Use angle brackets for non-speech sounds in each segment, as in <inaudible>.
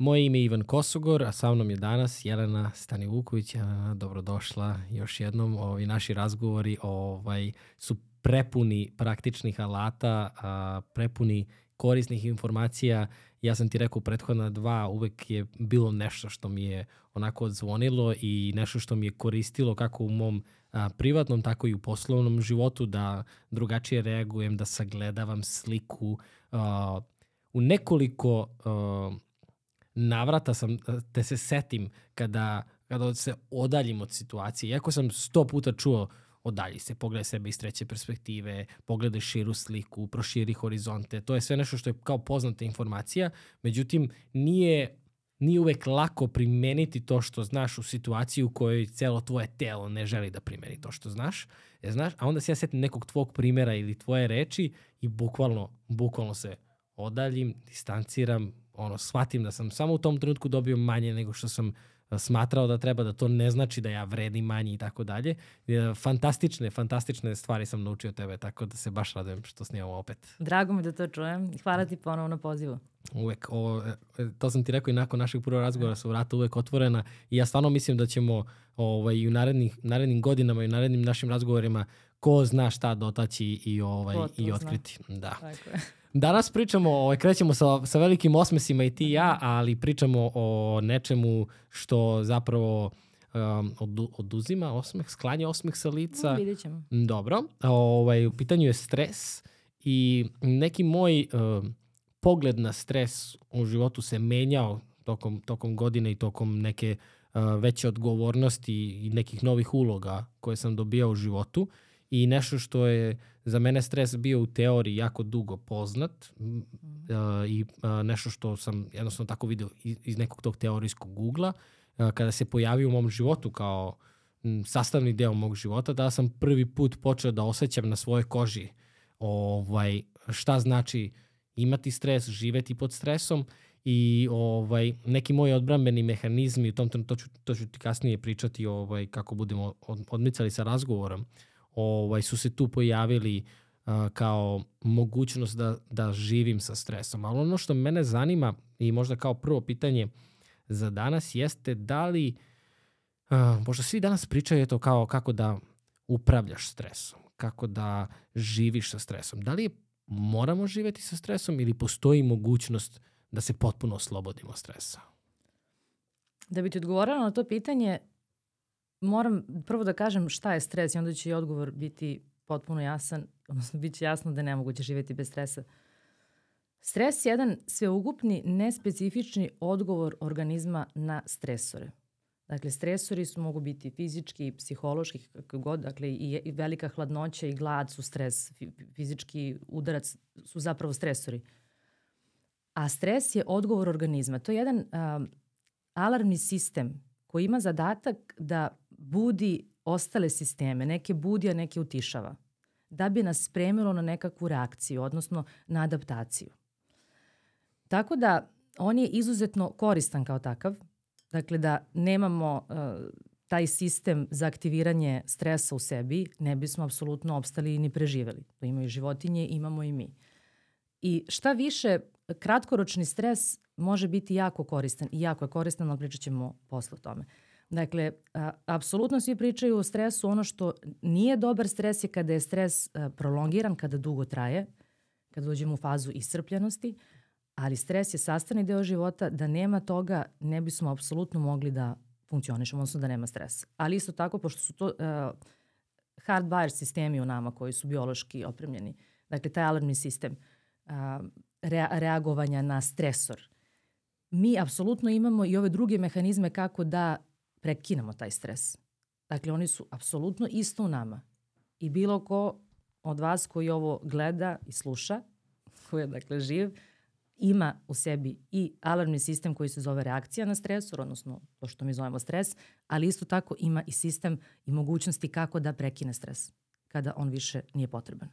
Moje ime je Ivan Kosogor, a sa mnom je danas Jelena Stanivuković. Jelena, dobrodošla još jednom. Ovi naši razgovori ovaj, su prepuni praktičnih alata, a, prepuni korisnih informacija. Ja sam ti rekao prethodna dva, uvek je bilo nešto što mi je onako odzvonilo i nešto što mi je koristilo kako u mom a, privatnom, tako i u poslovnom životu, da drugačije reagujem, da sagledavam sliku. A, u nekoliko a, navrata sam, te se setim kada, kada se odaljim od situacije. Iako sam sto puta čuo odalji se, pogledaj sebe iz treće perspektive, pogledaj širu sliku, proširi horizonte. To je sve nešto što je kao poznata informacija, međutim nije nije uvek lako primeniti to što znaš u situaciji u kojoj celo tvoje telo ne želi da primeni to što znaš. E, znaš a onda se ja setim nekog tvog primera ili tvoje reči i bukvalno, bukvalno se odaljim, distanciram, ono, shvatim da sam samo u tom trenutku dobio manje nego što sam smatrao da treba, da to ne znači da ja vredim manje i tako dalje. E, fantastične, fantastične stvari sam naučio tebe, tako da se baš radujem što snimamo opet. Drago mi da to čujem. Hvala ti ponovo na pozivu. Uvek, o, e, to sam ti rekao i nakon našeg prvog razgovora su vrata uvek otvorena i ja stvarno mislim da ćemo ovaj, i u narednih, narednim godinama i u narednim našim razgovorima ko zna šta dotaći i, ovaj, i otkriti. Da. Tako je. Danas pričamo, ovaj, krećemo sa, sa velikim osmesima i ti i ja, ali pričamo o nečemu što zapravo um, od, oduzima osmeh, sklanja osmeh sa lica. No, vidjet ćemo. Dobro. Ovaj, u pitanju je stres i neki moj um, pogled na stres u životu se menjao tokom, tokom godine i tokom neke uh, veće odgovornosti i nekih novih uloga koje sam dobijao u životu. Uh, i nešto što je za mene stres bio u teoriji jako dugo poznat i nešto što sam jednostavno tako video iz, iz nekog tog teorijskog ugla, kada se pojavio u mom životu kao m, sastavni deo mog života, da sam prvi put počeo da osjećam na svojoj koži ovaj, šta znači imati stres, živeti pod stresom. I ovaj neki moji odbrambeni mehanizmi u tom to ću, to ću ti kasnije pričati ovaj kako budemo odmicali sa razgovorom ovaj, su se tu pojavili uh, kao mogućnost da, da živim sa stresom. Ali ono što mene zanima i možda kao prvo pitanje za danas jeste da li, uh, možda svi danas pričaju to kao kako da upravljaš stresom, kako da živiš sa stresom. Da li je, moramo živeti sa stresom ili postoji mogućnost da se potpuno oslobodimo stresa? Da bi ti odgovorila na to pitanje, moram prvo da kažem šta je stres i onda će i odgovor biti potpuno jasan, <laughs> odnosno bit će jasno da je nemoguće živjeti bez stresa. Stres je jedan sveugupni, nespecifični odgovor organizma na stresore. Dakle, stresori su mogu biti fizički, psihološki, kako god, dakle i, i velika hladnoća i glad su stres, fizički udarac su zapravo stresori. A stres je odgovor organizma. To je jedan um, alarmni sistem koji ima zadatak da budi ostale sisteme, neke budi, a neke utišava, da bi nas spremilo na nekakvu reakciju, odnosno na adaptaciju. Tako da on je izuzetno koristan kao takav, dakle da nemamo uh, taj sistem za aktiviranje stresa u sebi, ne bismo apsolutno opstali ni preživeli. To imaju životinje, imamo i mi. I šta više, kratkoročni stres može biti jako koristan i jako je koristan, ali pričat ćemo posle o tome. Uh, Dakle, a, apsolutno svi pričaju o stresu. Ono što nije dobar stres je kada je stres a, prolongiran, kada dugo traje, kada dođemo u fazu iscrpljenosti, ali stres je sastavni deo života, da nema toga ne bismo apsolutno mogli da funkcionišemo, odnosno da nema stresa. Ali isto tako, pošto su to uh, hardwire sistemi u nama koji su biološki opremljeni, dakle taj alarmni sistem uh, rea reagovanja na stresor, mi apsolutno imamo i ove druge mehanizme kako da prekinemo taj stres. Dakle, oni su apsolutno isto u nama. I bilo ko od vas koji ovo gleda i sluša, koji je dakle živ, ima u sebi i alarmni sistem koji se zove reakcija na stresor, odnosno to što mi zovemo stres, ali isto tako ima i sistem i mogućnosti kako da prekine stres kada on više nije potreban.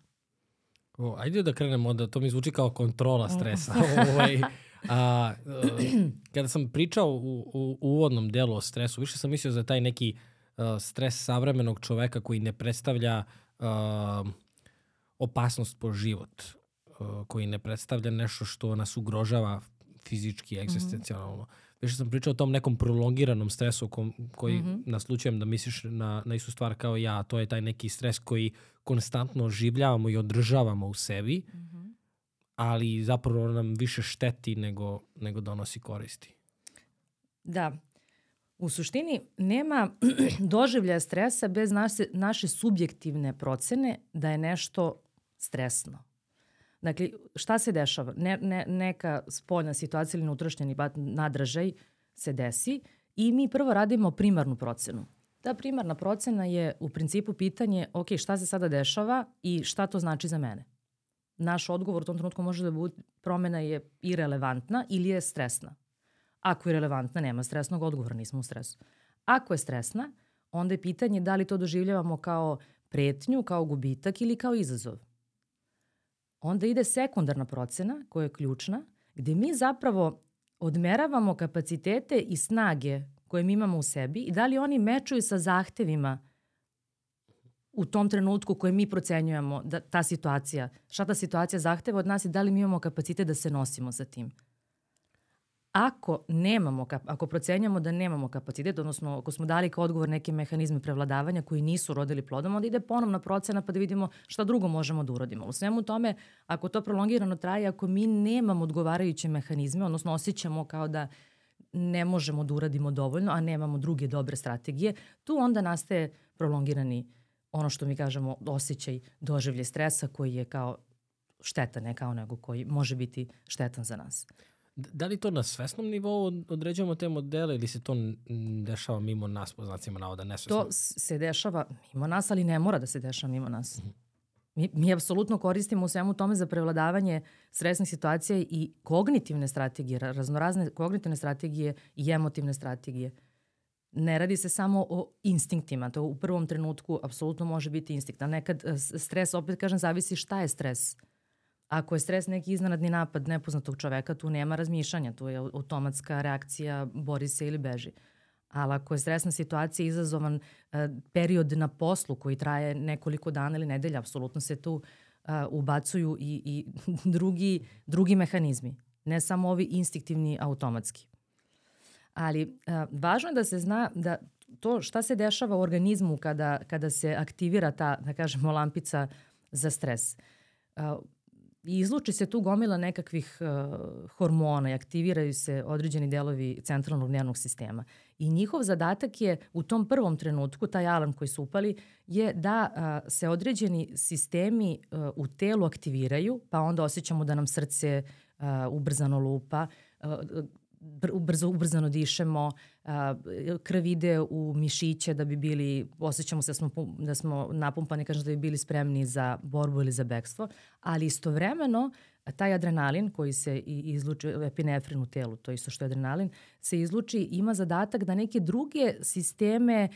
O, ajde da krenemo da to mi zvuči kao kontrola stresa. <laughs> ovaj, A, uh, <clears throat> kada sam pričao u, u, u uvodnom delu o stresu, više sam mislio za taj neki uh, stres savremenog čoveka koji ne predstavlja uh, opasnost po život, uh, koji ne predstavlja nešto što nas ugrožava fizički, egzistencijalno. Mm -hmm. Više sam pričao o tom nekom prolongiranom stresu kom, koji mm -hmm. naslučujem da misliš na, na istu stvar kao ja, to je taj neki stres koji konstantno oživljavamo i održavamo u sebi, mm -hmm. Ali zapravo nam više šteti nego, nego donosi koristi. Da. U suštini nema <clears throat> doživljaja stresa bez naše, naše subjektivne procene da je nešto stresno. Dakle, šta se dešava? Ne, ne, neka spoljna situacija ili unutrašnjeni nadražaj se desi i mi prvo radimo primarnu procenu. Ta primarna procena je u principu pitanje, ok, šta se sada dešava i šta to znači za mene? Naš odgovor u tom trenutku može da bude promena je irelevantna ili je stresna. Ako je relevantna, nema stresnog odgovora, nismo u stresu. Ako je stresna, onda je pitanje da li to doživljavamo kao pretnju, kao gubitak ili kao izazov. Onda ide sekundarna procena koja je ključna, gde mi zapravo odmeravamo kapacitete i snage koje mi imamo u sebi i da li oni mečuju sa zahtevima u tom trenutku koje mi procenjujemo da ta situacija, šta ta situacija zahteva od nas i da li mi imamo kapacitet da se nosimo sa tim. Ako nemamo, ako procenjamo da nemamo kapacitet, odnosno ako smo dali kao odgovor neke mehanizme prevladavanja koji nisu rodili plodom, onda ide ponovna procena pa da vidimo šta drugo možemo da urodimo. U svemu tome, ako to prolongirano traje, ako mi nemamo odgovarajuće mehanizme, odnosno osjećamo kao da ne možemo da uradimo dovoljno, a nemamo druge dobre strategije, tu onda nastaje prolongirani ono što mi kažemo osjećaj doživlje stresa koji je kao štetan, ne kao nego koji može biti štetan za nas. Da li to na svesnom nivou određujemo te modele ili se to dešava mimo nas, po znacima navoda, nesvesno? To se dešava mimo nas, ali ne mora da se dešava mimo nas. Mm -hmm. Mi, mi apsolutno koristimo u svemu tome za prevladavanje stresnih situacija i kognitivne strategije, raznorazne kognitivne strategije i emotivne strategije. Ne radi se samo o instinktima, to u prvom trenutku apsolutno može biti instinkt, a nekad e, stres, opet kažem, zavisi šta je stres. Ako je stres neki iznenadni napad nepoznatog čoveka, tu nema razmišljanja, tu je automatska reakcija, bori se ili beži. Ali ako je stresna situacija izazovan uh, period na poslu koji traje nekoliko dana ili nedelja, apsolutno se tu uh, ubacuju i, i <laughs> drugi, drugi mehanizmi, ne samo ovi instinktivni automatski. Ali uh, važno je da se zna da to šta se dešava u organizmu kada, kada se aktivira ta, da kažemo, lampica za stres. Uh, izluči se tu gomila nekakvih uh, hormona i aktiviraju se određeni delovi centralnog nervnog sistema. I njihov zadatak je u tom prvom trenutku, taj alarm koji su upali, je da uh, se određeni sistemi uh, u telu aktiviraju, pa onda osjećamo da nam srce uh, ubrzano lupa, uh, brzo, ubrzano dišemo, krv ide u mišiće da bi bili, osjećamo se da smo, da smo napumpani, kažem da bi bili spremni za borbu ili za bekstvo, ali istovremeno taj adrenalin koji se izluči, epinefrin u telu, to isto što je adrenalin, se izluči, ima zadatak da neke druge sisteme,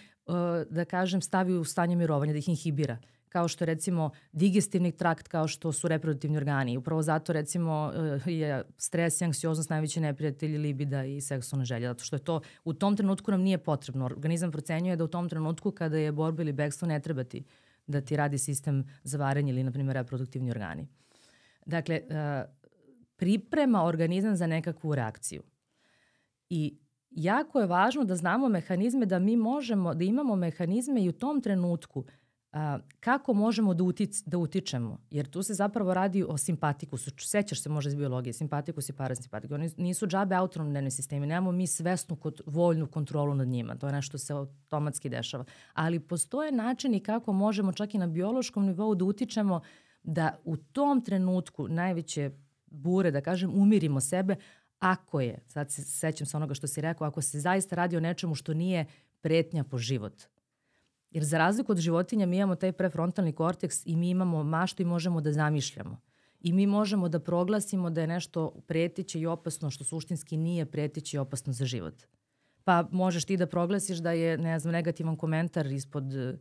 da kažem, stavi u stanje mirovanja, da ih inhibira kao što recimo digestivni trakt, kao što su reproduktivni organi. Upravo zato recimo eh, je stres i anksioznost najveći neprijatelji libida i seksualna želja, zato što je to u tom trenutku nam nije potrebno. Organizam procenjuje da u tom trenutku kada je borba ili bekstvo ne treba ti da ti radi sistem za varenje ili, na primjer, reproduktivni organi. Dakle, eh, priprema organizam za nekakvu reakciju. I jako je važno da znamo mehanizme da mi možemo, da imamo mehanizme i u tom trenutku a, kako možemo da, utic, da utičemo? Jer tu se zapravo radi o simpatikusu. Sećaš se možda iz biologije, simpatikus i parasimpatikus. Oni nisu džabe autonomne sistemi. Nemamo mi svesnu kod, voljnu kontrolu nad njima. To je nešto se automatski dešava. Ali postoje načini kako možemo čak i na biološkom nivou da utičemo da u tom trenutku najveće bure, da kažem, umirimo sebe, ako je, sad se sećam se onoga što si rekao, ako se zaista radi o nečemu što nije pretnja po život Jer za razliku od životinja mi imamo taj prefrontalni korteks i mi imamo maštu i možemo da zamišljamo. I mi možemo da proglasimo da je nešto pretiće i opasno što suštinski nije pretiće i opasno za život. Pa možeš ti da proglasiš da je, ne znam, negativan komentar ispod eh,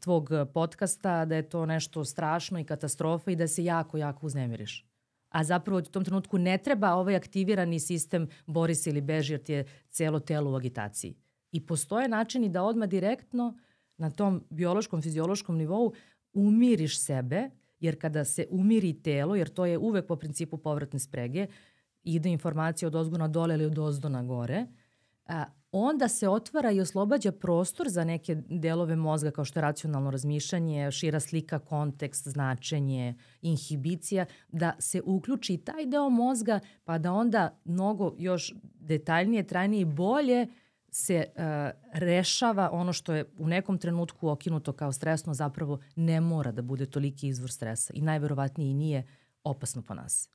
tvog podcasta, da je to nešto strašno i katastrofa i da se jako, jako uznemiriš. A zapravo u tom trenutku ne treba ovaj aktivirani sistem bori se ili beži jer ti je celo telo u agitaciji. I postoje načini da odmah direktno na tom biološkom, fiziološkom nivou umiriš sebe, jer kada se umiri telo, jer to je uvek po principu povratne sprege, ide informacija od ozgo na dole ili od ozdo na gore, a, onda se otvara i oslobađa prostor za neke delove mozga kao što je racionalno razmišljanje, šira slika, kontekst, značenje, inhibicija, da se uključi taj deo mozga pa da onda mnogo još detaljnije, trajnije i bolje se uh, rešava ono što je u nekom trenutku okinuto kao stresno zapravo ne mora da bude toliki izvor stresa i najverovatnije i nije opasno po nas.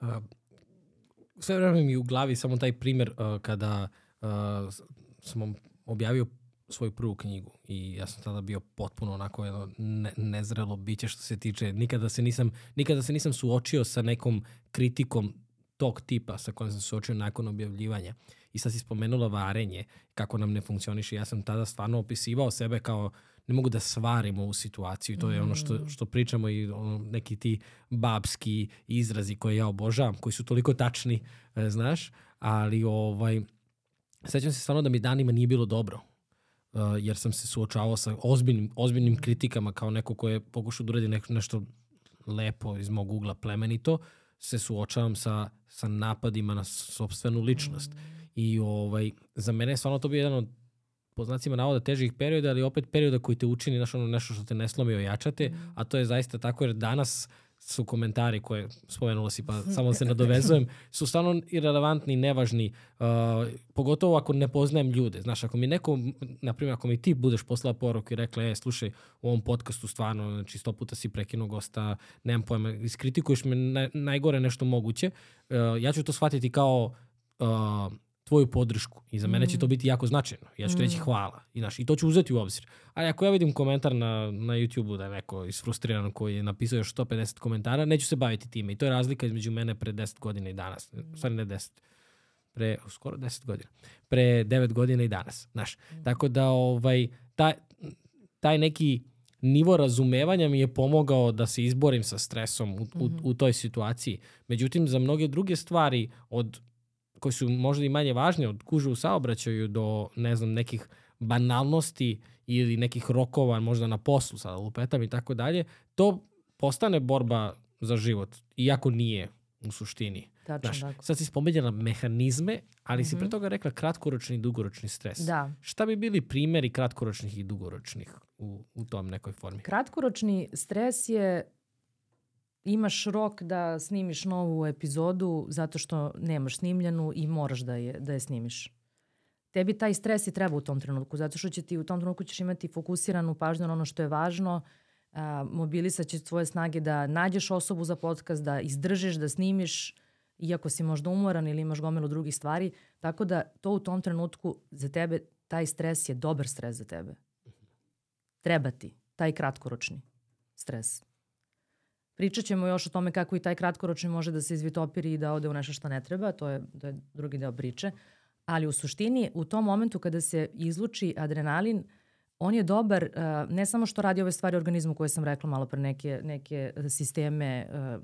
Uh, sve vreme mi u glavi samo taj primer uh, kada uh, sam objavio svoju prvu knjigu i ja sam tada bio potpuno onako jedno ne, nezrelo biće što se tiče nikada se nisam nikada se nisam suočio sa nekom kritikom tog tipa sa kojim sam suočio nakon objavljivanja. I sad si spomenula varenje, kako nam ne funkcioniše. Ja sam tada stvarno opisivao sebe kao ne mogu da svarim ovu situaciju. To je ono što, mm. što pričamo i ono, neki ti babski izrazi koje ja obožavam, koji su toliko tačni, e, znaš, ali ovaj, sećam se stvarno da mi danima nije bilo dobro. Uh, jer sam se suočavao sa ozbiljnim, ozbiljnim kritikama kao neko ko je pokušao da uradi nešto, nešto lepo iz mog ugla plemenito, se suočavam sa, sa napadima na sobstvenu ličnost. Mm. I ovaj, za mene je stvarno to bio jedan od po znacima navoda težih perioda, ali opet perioda koji te učini znaš, ono nešto što te ne slomi ojačate, mm. a to je zaista tako jer danas su komentari koje spomenula si, pa <laughs> samo se nadovezujem, su stvarno irrelevantni, nevažni, uh, pogotovo ako ne poznajem ljude. Znaš, ako mi neko, na primjer, ako mi ti budeš poslala poruku i rekla, e, slušaj, u ovom podcastu stvarno, znači, sto puta si prekinuo gosta, nemam pojma, iskritikuješ me na, najgore nešto moguće, uh, ja ću to shvatiti kao uh, tvoju podršku i za mene će to mm. biti jako značajno. Ja ću mm. reći hvala. I, naš, I to ću uzeti u obzir. Ali ako ja vidim komentar na, na YouTube-u da je neko isfrustriran koji je napisao još 150 komentara, neću se baviti time. I to je razlika između mene pre 10 godina i danas. Mm. Stvari ne 10 pre skoro 10 godina. Pre 9 godina i danas, znaš. Mm. Tako da ovaj taj taj neki nivo razumevanja mi je pomogao da se izborim sa stresom u, u, u mhm. toj situaciji. Međutim, za mnoge druge stvari od koji su možda i manje važni od kuže u saobraćaju do, ne znam, nekih banalnosti ili nekih rokova možda na poslu, sada lupetam i tako dalje, to postane borba za život, iako nije u suštini. Tačno, Znaš, sad si spomenjala mehanizme, ali mm -hmm. si pre mhm. toga rekla kratkoročni i dugoročni stres. Da. Šta bi bili primeri kratkoročnih i dugoročnih u, u tom nekoj formi? Kratkoročni stres je imaš rok da snimiš novu epizodu zato što nemaš snimljenu i moraš da je, da je snimiš. Tebi taj stres i treba u tom trenutku, zato što će ti u tom trenutku ćeš imati fokusiranu pažnju na ono što je važno, a, mobilisat će tvoje snage da nađeš osobu za podcast, da izdržiš, da snimiš, iako si možda umoran ili imaš gomilu drugih stvari. Tako da to u tom trenutku za tebe, taj stres je dobar stres za tebe. Treba ti, taj kratkoročni stres. Pričat ćemo još o tome kako i taj kratkoročni može da se izvitopiri i da ode u nešto što ne treba, to je, to je drugi deo priče. Ali u suštini, u tom momentu kada se izluči adrenalin, on je dobar uh, ne samo što radi ove stvari organizmu koje sam rekla malo pre neke, neke sisteme uh,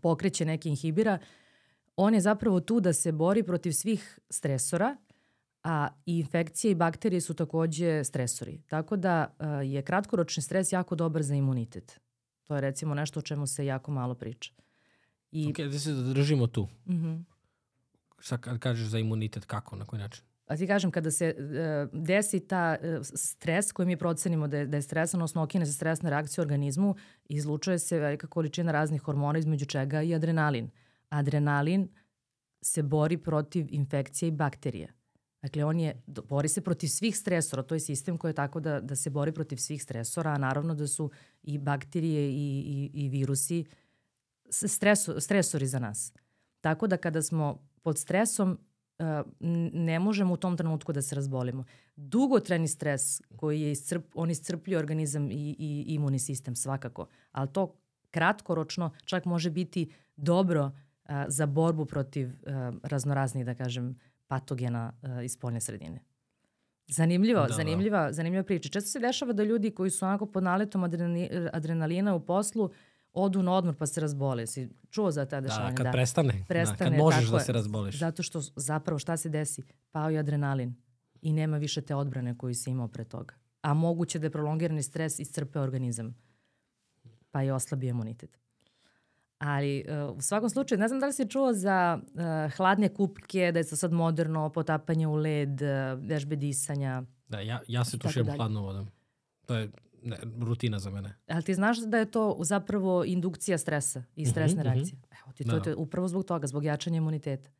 pokreće, neke inhibira, on je zapravo tu da se bori protiv svih stresora, a i infekcije i bakterije su takođe stresori. Tako da je kratkoročni stres jako dobar za imunitet. To je recimo nešto o čemu se jako malo priča. I... Ok, da se zadržimo tu. Mm -hmm. Šta kažeš za imunitet, kako, na koji način? A ti kažem, kada se uh, desi ta uh, stres koji mi procenimo da je, da je stresan, odnosno okine se stresna reakcija u organizmu, izlučuje se velika količina raznih hormona, između čega i adrenalin. Adrenalin se bori protiv infekcije i bakterije. Dakle, on je, bori se protiv svih stresora, to je sistem koji je tako da, da se bori protiv svih stresora, a naravno da su i bakterije i, i, i virusi streso, stresori za nas. Tako da kada smo pod stresom, ne možemo u tom trenutku da se razbolimo. Dugotrajni stres koji je iscrp, on iscrpljuje organizam i, i imunni sistem svakako, ali to kratkoročno čak može biti dobro a, za borbu protiv a, raznoraznih, da kažem, patogena uh, iz spoljne sredine. Zanimljivo, da, da. zanimljiva, da. zanimljiva priča. Često se dešava da ljudi koji su onako pod naletom adrenalina u poslu odu na odmor pa se razbole. Si čuo za ta dešavanja? Da, kad da. prestane. prestane da, kad možeš da se razboliš. Zato što zapravo šta se desi? Pao je adrenalin i nema više te odbrane koju si imao pre toga. A moguće da je prolongirani stres iscrpe organizam pa je oslabio imunitet. Ali uh, u svakom slučaju, ne znam da li si čuo za uh, hladne kupke, da je to sad moderno, potapanje u led, uh, vežbe disanja. Da, ja, ja se tuširam hladnom vodom. To je ne, rutina za mene. Ali ti znaš da je to zapravo indukcija stresa i mhm, stresne uh -huh, reakcije? Uh -huh. Evo ti to, da. to je upravo zbog toga, zbog jačanja imuniteta.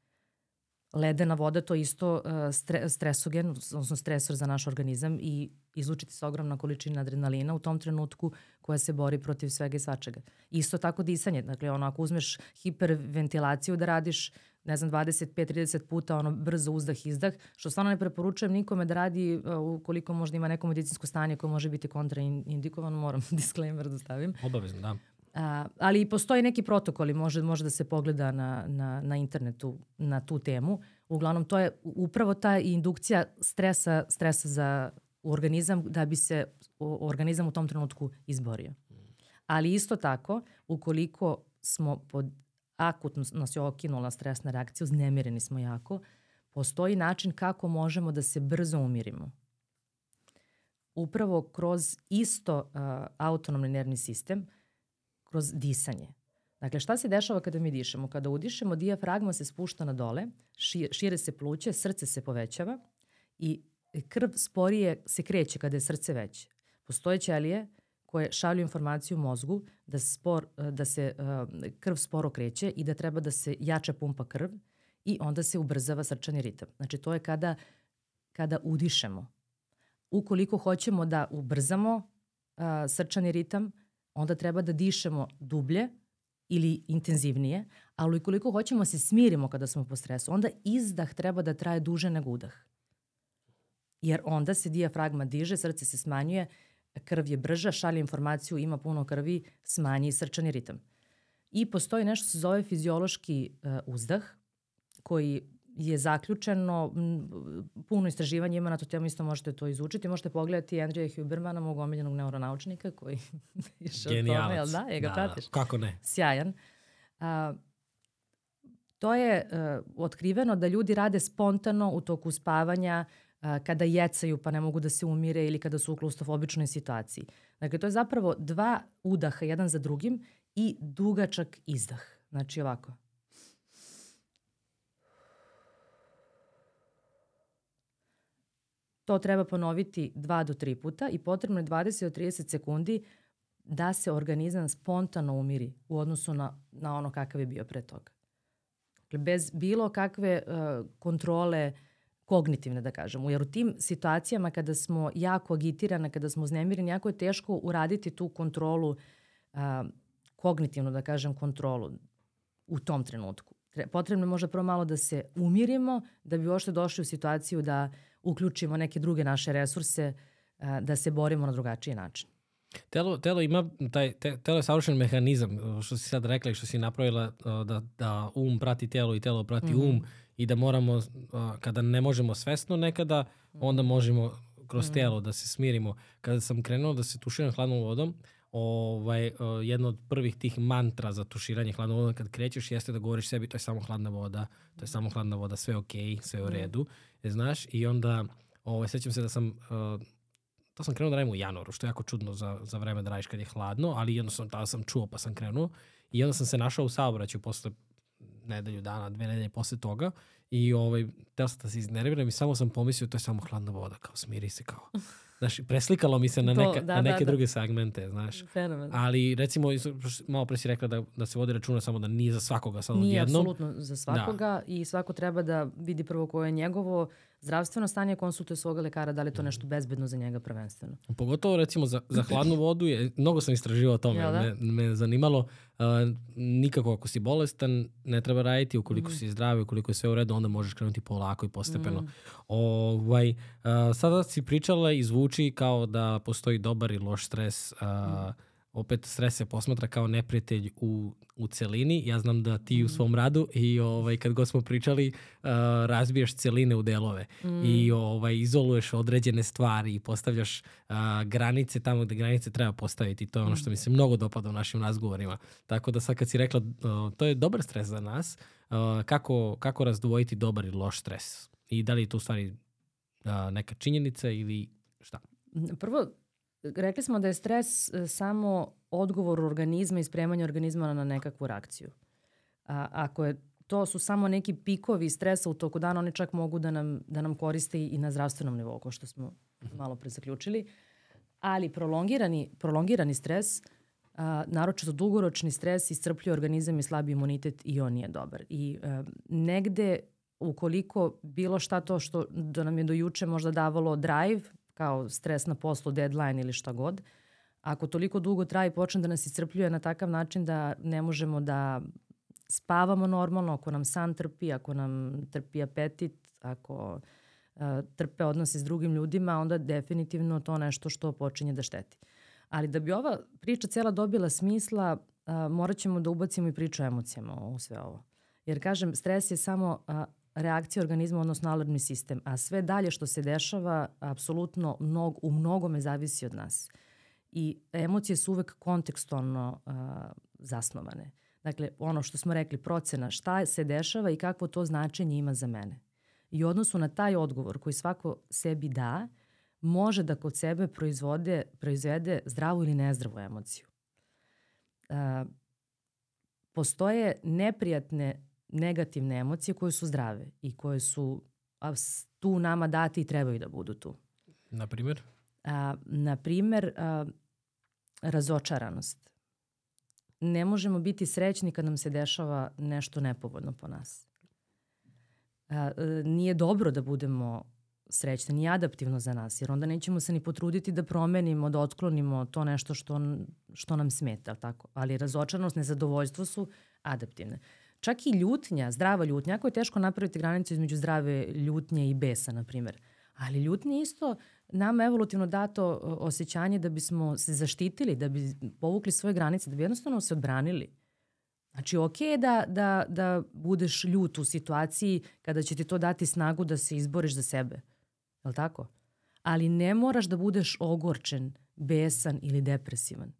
Ledena voda to je isto uh, stre, stresogen, odnosno stresor za naš organizam i izlučiti se ogromna količina adrenalina u tom trenutku koja se bori protiv svega i svačega. Isto tako disanje, dakle ono ako uzmeš hiperventilaciju da radiš ne znam, 25-30 puta ono brzo uzdah, izdah, što stvarno ne preporučujem nikome da radi uh, ukoliko možda ima neko medicinsko stanje koje može biti kontraindikovano, moram <laughs> disclaimer da stavim. Obavezno, da. A, ali postoji neki protokoli, može, može da se pogleda na, na, na internetu na tu temu. Uglavnom, to je upravo ta indukcija stresa, stresa za organizam da bi se organizam u tom trenutku izborio. Ali isto tako, ukoliko smo pod akutno nas je okinula stresna reakcija, uznemireni smo jako, postoji način kako možemo da se brzo umirimo. Upravo kroz isto uh, autonomni nervni sistem, kroz disanje. Dakle, šta se dešava kada mi dišemo? Kada udišemo, dijafragma se spušta na dole, šire se pluće, srce se povećava i krv sporije se kreće kada je srce veće. Postoje ćelije koje šalju informaciju mozgu da, spor, da se uh, krv sporo kreće i da treba da se jače pumpa krv i onda se ubrzava srčani ritam. Znači, to je kada, kada udišemo. Ukoliko hoćemo da ubrzamo uh, srčani ritam, onda treba da dišemo dublje ili intenzivnije, ali ukoliko hoćemo da se smirimo kada smo po stresu, onda izdah treba da traje duže nego udah. Jer onda se dijafragma diže, srce se smanjuje, krv je brža, šalje informaciju, ima puno krvi, smanji srčani ritam. I postoji nešto se zove fiziološki uh, uzdah, koji je zaključeno, puno istraživanja ima na tu temu, isto možete to izučiti. Možete pogledati Andrija Hubermana, mog omiljenog neuronaučnika, koji <laughs> je šao tome, jel da? Je ga da, pratiš? Kako ne? Sjajan. A, to je uh, otkriveno da ljudi rade spontano u toku spavanja, uh, kada jecaju pa ne mogu da se umire ili kada su u klaustofobičnoj situaciji. Dakle, to je zapravo dva udaha jedan za drugim i dugačak izdah. Znači ovako. To treba ponoviti 2 do 3 puta i potrebno je 20 do 30 sekundi da se organizam spontano umiri u odnosu na, na ono kakav je bio pre toga. Dakle, bez bilo kakve uh, kontrole kognitivne, da kažemo. Jer u tim situacijama kada smo jako agitirane, kada smo uznemireni, jako je teško uraditi tu kontrolu, uh, kognitivnu, da kažem, kontrolu u tom trenutku. Potrebno je možda prvo malo da se umirimo, da bi ošte došli u situaciju da uh, uključimo neke druge naše resurse da se borimo na drugačiji način. Telo, telo ima taj, te, telo je savršen mehanizam, što si sad rekla i što si napravila, da, da um prati telo i telo prati mm -hmm. um i da moramo, kada ne možemo svesno nekada, onda možemo kroz mm -hmm. telo da se smirimo. Kada sam krenuo da se tuširam hladnom vodom, ovaj, jedna od prvih tih mantra za tuširanje hladnom vodom kad krećeš jeste da govoriš sebi to je samo hladna voda, to je samo hladna voda, sve ok, sve u mhm. redu. Mm znaš, i onda ovaj, sećam se da sam, uh, to sam krenuo da radim u januaru, što je jako čudno za, za vreme da radiš kad je hladno, ali jednostavno tada sam čuo pa sam krenuo i onda sam se našao u saobraćaju posle nedelju dana, dve nedelje posle toga i ovaj, teo sam da se iznerviram i samo sam pomislio to je samo hladna voda, kao smiri se kao. <laughs> Znaš, preslikalo mi se na, neka, to, da, na neke da, da. druge segmente, znaš. Fenomen. Ali recimo, malo pre si rekla da, da se vodi računa samo da nije za svakoga sad odjednom. Nije apsolutno za svakoga da. i svako treba da vidi prvo koje je njegovo zdravstveno stanje, konsultuje svoga lekara da li je to nešto bezbedno za njega prvenstveno. Pogotovo recimo za, za hladnu vodu, je, mnogo sam istraživao o tome, ja, da? me, me zanimalo. Uh, nikako ako si bolestan, ne treba raditi, ukoliko mm. si zdravi, ukoliko je sve u redu, onda možeš krenuti polako i postepeno. Mm. Ovaj, uh, sada si pričala i zvuči kao da postoji dobar i loš stres. Uh, mm opet stres se posmatra kao neprijatelj u, u celini. Ja znam da ti u mm. svom radu i ovaj, kad god smo pričali uh, razbijaš celine u delove mm. i ovaj, izoluješ određene stvari i postavljaš uh, granice tamo gde granice treba postaviti. To je ono što mi se mnogo dopada u našim razgovorima. Tako da sad kad si rekla uh, to je dobar stres za nas, uh, kako, kako razdvojiti dobar i loš stres? I da li je to u stvari uh, neka činjenica ili šta? Prvo, rekli smo da je stres e, samo odgovor organizma i spremanje organizma na nekakvu reakciju. A, ako je to su samo neki pikovi stresa u toku dana, oni čak mogu da nam, da nam koriste i na zdravstvenom nivou, kao što smo mhm. malo pre zaključili. Ali prolongirani, prolongirani stres, a, naročito dugoročni stres, iscrpljuje organizam i slabi imunitet i on nije dobar. I a, negde ukoliko bilo šta to što da nam je do juče možda davalo drive, kao stres na poslu, deadline ili šta god, ako toliko dugo traje počne da nas iscrpljuje na takav način da ne možemo da spavamo normalno, ako nam san trpi, ako nam trpi apetit, ako uh, trpe odnose s drugim ljudima, onda definitivno to nešto što počinje da šteti. Ali da bi ova priča cela dobila smisla, uh, morat ćemo da ubacimo i priču o emocijama u sve ovo. Jer kažem, stres je samo uh, reakcija organizma, odnosno alarmni sistem, a sve dalje što se dešava, apsolutno mnog, u mnogome zavisi od nas. I emocije su uvek kontekstualno uh, zasnovane. Dakle, ono što smo rekli, procena šta se dešava i kakvo to značenje ima za mene. I odnosu na taj odgovor koji svako sebi da, može da kod sebe proizvode, proizvede zdravu ili nezdravu emociju. Uh, postoje neprijatne negativne emocije koje su zdrave i koje su tu nama dati i trebaju da budu tu. Na primjer? A, na primjer, a, razočaranost. Ne možemo biti srećni kad nam se dešava nešto nepovoljno po nas. A, e, nije dobro da budemo srećni, ni adaptivno za nas, jer onda nećemo se ni potruditi da promenimo, da otklonimo to nešto što, što nam smeta, tako? ali razočaranost, nezadovoljstvo su adaptivne. Čak i ljutnja, zdrava ljutnja, ako je teško napraviti granicu između zdrave ljutnje i besa, na primjer. Ali ljutnja isto nama evolutivno dato osjećanje da bismo se zaštitili, da bi povukli svoje granice, da bi jednostavno se odbranili. Znači, ok je da, da, da budeš ljut u situaciji kada će ti to dati snagu da se izboriš za sebe. Je li tako? Ali ne moraš da budeš ogorčen, besan ili depresivan.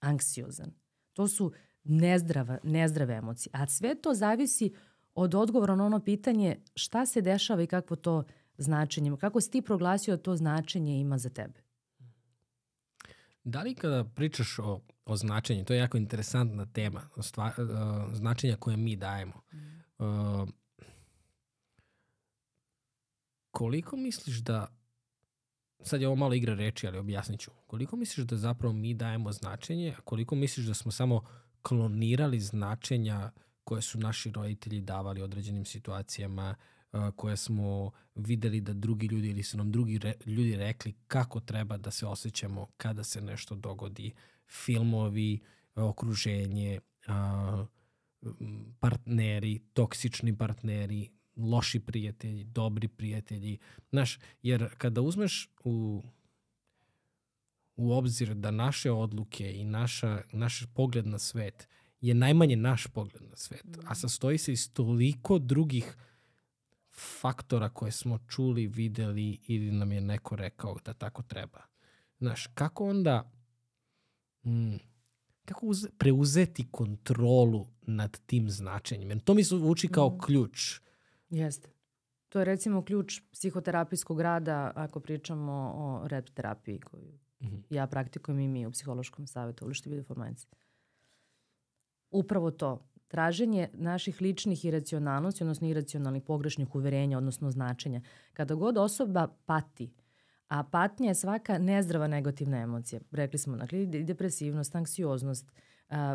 Anksiozan. To su nezdrava, nezdrave emocije. A sve to zavisi od odgovora na ono pitanje šta se dešava i kakvo to značenje, kako si ti proglasio da to značenje ima za tebe. Da li kada pričaš o, o značenju, to je jako interesantna tema, stva, uh, značenja koje mi dajemo. Uh, koliko misliš da, sad je ovo malo igra reči, ali objasnit ću, koliko misliš da zapravo mi dajemo značenje, a koliko misliš da smo samo klonirali značenja koje su naši roditelji davali određenim situacijama, koje smo videli da drugi ljudi ili su nam drugi re, ljudi rekli kako treba da se osjećamo kada se nešto dogodi. Filmovi, okruženje, partneri, toksični partneri, loši prijatelji, dobri prijatelji. Znaš, jer kada uzmeš u u obzir da naše odluke i naša, naš pogled na svet je najmanje naš pogled na svet, a sastoji se iz toliko drugih faktora koje smo čuli, videli ili nam je neko rekao da tako treba. Znaš, kako onda mm, kako uze, preuzeti kontrolu nad tim značenjem? Jer to mi se uči kao mm. ključ. Jeste. To je recimo ključ psihoterapijskog rada ako pričamo o rep terapiji koju -hmm. Ja praktikujem i mi u psihološkom savjetu u Lišti Minds. Upravo to, traženje naših ličnih iracionalnosti, odnosno iracionalnih pogrešnih uverenja, odnosno značenja. Kada god osoba pati, a patnja je svaka nezdrava negativna emocija. Rekli smo, dakle, depresivnost, anksioznost,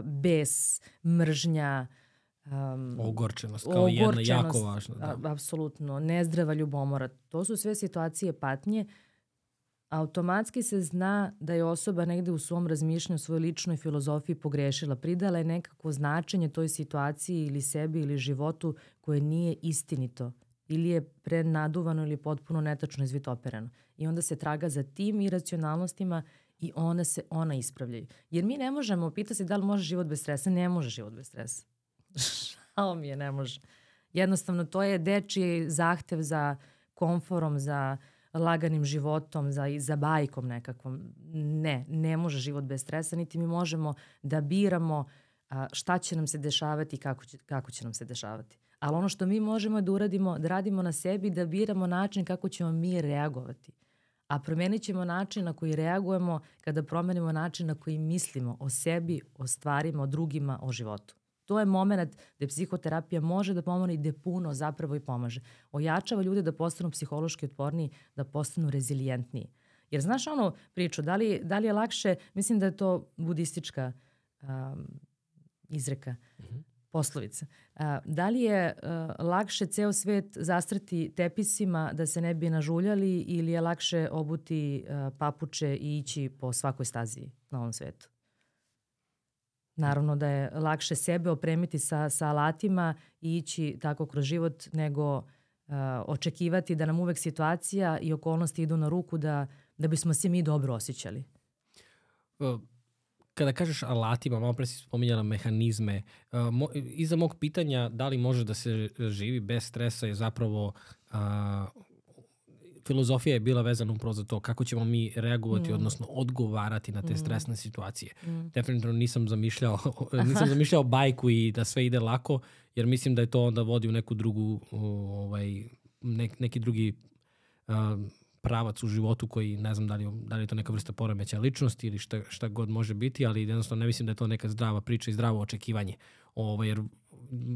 bes, mržnja, Um, ogorčenost kao ogorčenost, jedna jako važna. Da. Apsolutno, nezdrava ljubomora. To su sve situacije patnje automatski se zna da je osoba negde u svom razmišljanju, svojoj ličnoj filozofiji pogrešila, pridala je nekako značenje toj situaciji ili sebi ili životu koje nije istinito ili je prenaduvano ili potpuno netačno izvitoperano. I onda se traga za tim iracionalnostima i one se, ona ispravljaju. Jer mi ne možemo, pita se da li može život bez stresa, ne može život bez stresa. <laughs> Šao mi je, ne može. Jednostavno, to je dečiji zahtev za komforom, za uh, laganim životom, za, za bajkom nekakvom. Ne, ne može život bez stresa, niti mi možemo da biramo a, šta će nam se dešavati i kako će, kako će nam se dešavati. Ali ono što mi možemo je da uradimo, da radimo na sebi, da biramo način kako ćemo mi reagovati. a promenit ćemo način na koji reagujemo kada promenimo način na koji mislimo o sebi, o stvarima, o drugima, o životu. To je moment gde psihoterapija može da pomogne i gde puno zapravo i pomaže. Ojačava ljude da postanu psihološki otporniji, da postanu rezilijentniji. Jer znaš ono priču, da li, da li je lakše, mislim da je to budistička um, izreka, mm -hmm. poslovica. Uh, da li je uh, lakše ceo svet zastrati tepisima da se ne bi nažuljali ili je lakše obuti uh, papuče i ići po svakoj stazi na ovom svetu? Naravno da je lakše sebe opremiti sa, sa alatima i ići tako kroz život nego uh, očekivati da nam uvek situacija i okolnosti idu na ruku da, da bismo se mi dobro osjećali. Kada kažeš alatima, malo pre si spominjala mehanizme, uh, mo, iza mog pitanja da li može da se živi bez stresa je zapravo uh, filozofija je bila vezana upravo za to kako ćemo mi reagovati, mm. odnosno odgovarati na te mm. stresne situacije. Mm. Definitivno nisam zamišljao, <laughs> nisam zamišljao bajku i da sve ide lako, jer mislim da je to onda vodi u neku drugu, ovaj, nek, neki drugi pravac u životu koji ne znam da li, da li je to neka vrsta poremeća ličnosti ili šta, šta god može biti, ali jednostavno ne mislim da je to neka zdrava priča i zdravo očekivanje. Ovaj, jer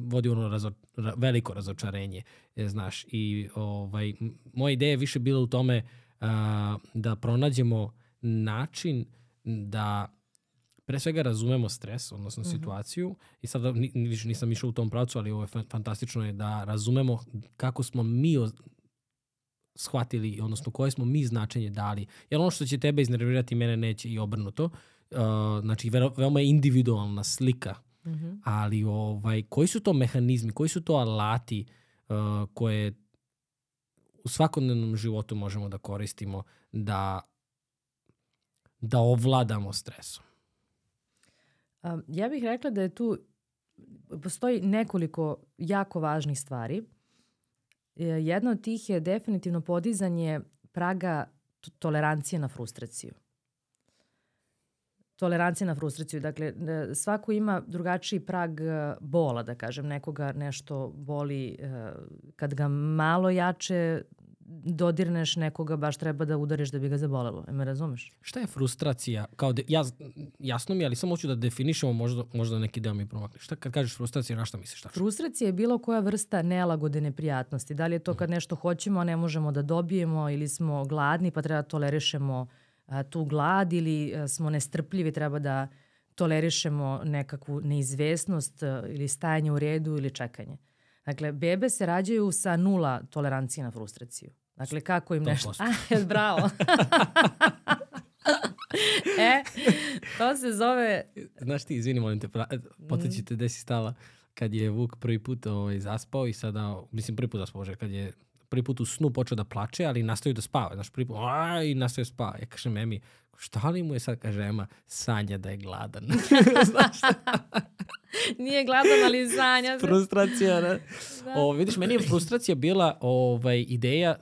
vodi ono razo, ra, veliko razočarenje, je, znaš. I ovaj, moja ideja je više bila u tome a, da pronađemo način da pre svega razumemo stres, odnosno mm -hmm. situaciju i sada više nisam išao u tom pravcu, ali ovo je fantastično je da razumemo kako smo mi shvatili, odnosno koje smo mi značenje dali. Jer ono što će tebe iznervirati, mene neće i obrnuto. Uh, znači, veoma je individualna slika -hmm. Ali ovaj, koji su to mehanizmi, koji su to alati uh, koje u svakodnevnom životu možemo da koristimo da, da ovladamo stresom? Um, ja bih rekla da je tu postoji nekoliko jako važnih stvari. Jedna od tih je definitivno podizanje praga tolerancije na frustraciju tolerancija na frustraciju. Dakle, e, svako ima drugačiji prag e, bola, da kažem. Nekoga nešto boli e, kad ga malo jače dodirneš nekoga, baš treba da udariš da bi ga zabolelo. E me razumeš? Šta je frustracija? Kao de, ja, jasno mi, ali samo hoću da definišemo možda, možda neki deo mi promakne. Šta kad kažeš frustracija, na šta misliš? Tačno? Frustracija je bilo koja vrsta nelagode neprijatnosti. Da li je to kad nešto hoćemo, a ne možemo da dobijemo ili smo gladni pa treba da tolerišemo uh, tu glad ili smo nestrpljivi, treba da tolerišemo nekakvu neizvesnost ili stajanje u redu ili čekanje. Dakle, bebe se rađaju sa nula tolerancije na frustraciju. Dakle, kako im nešto... A, <laughs> bravo. <laughs> e, to se zove... Znaš ti, izvini, molim te, potećite gde si stala kad je Vuk prvi put ovaj, zaspao i sada, mislim prvi put zaspao, kad je prvi put u snu počeo da plače, ali nastavio da spava. Znaš, prvi put, i nastavio da spava. Ja kažem Emi, šta li mu je sad, kaže Ema, sanja da je gladan. <laughs> Znaš <laughs> Nije gladan, ali sanja. Frustracija, ne? Da. O, vidiš, meni je frustracija bila ovaj, ideja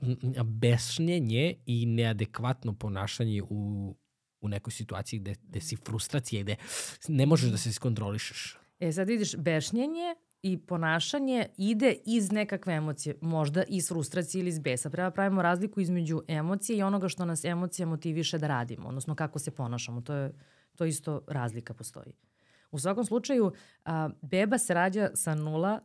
bešnjenje i neadekvatno ponašanje u, u nekoj situaciji gde, gde si frustracija, gde ne možeš da se skontrolišeš. E sad vidiš, bešnjenje i ponašanje ide iz nekakve emocije, možda iz frustracije ili iz besa. Prema pravimo razliku između emocije i onoga što nas emocija motiviše da radimo, odnosno kako se ponašamo. To je to isto razlika postoji. U svakom slučaju, a, beba se rađa sa nula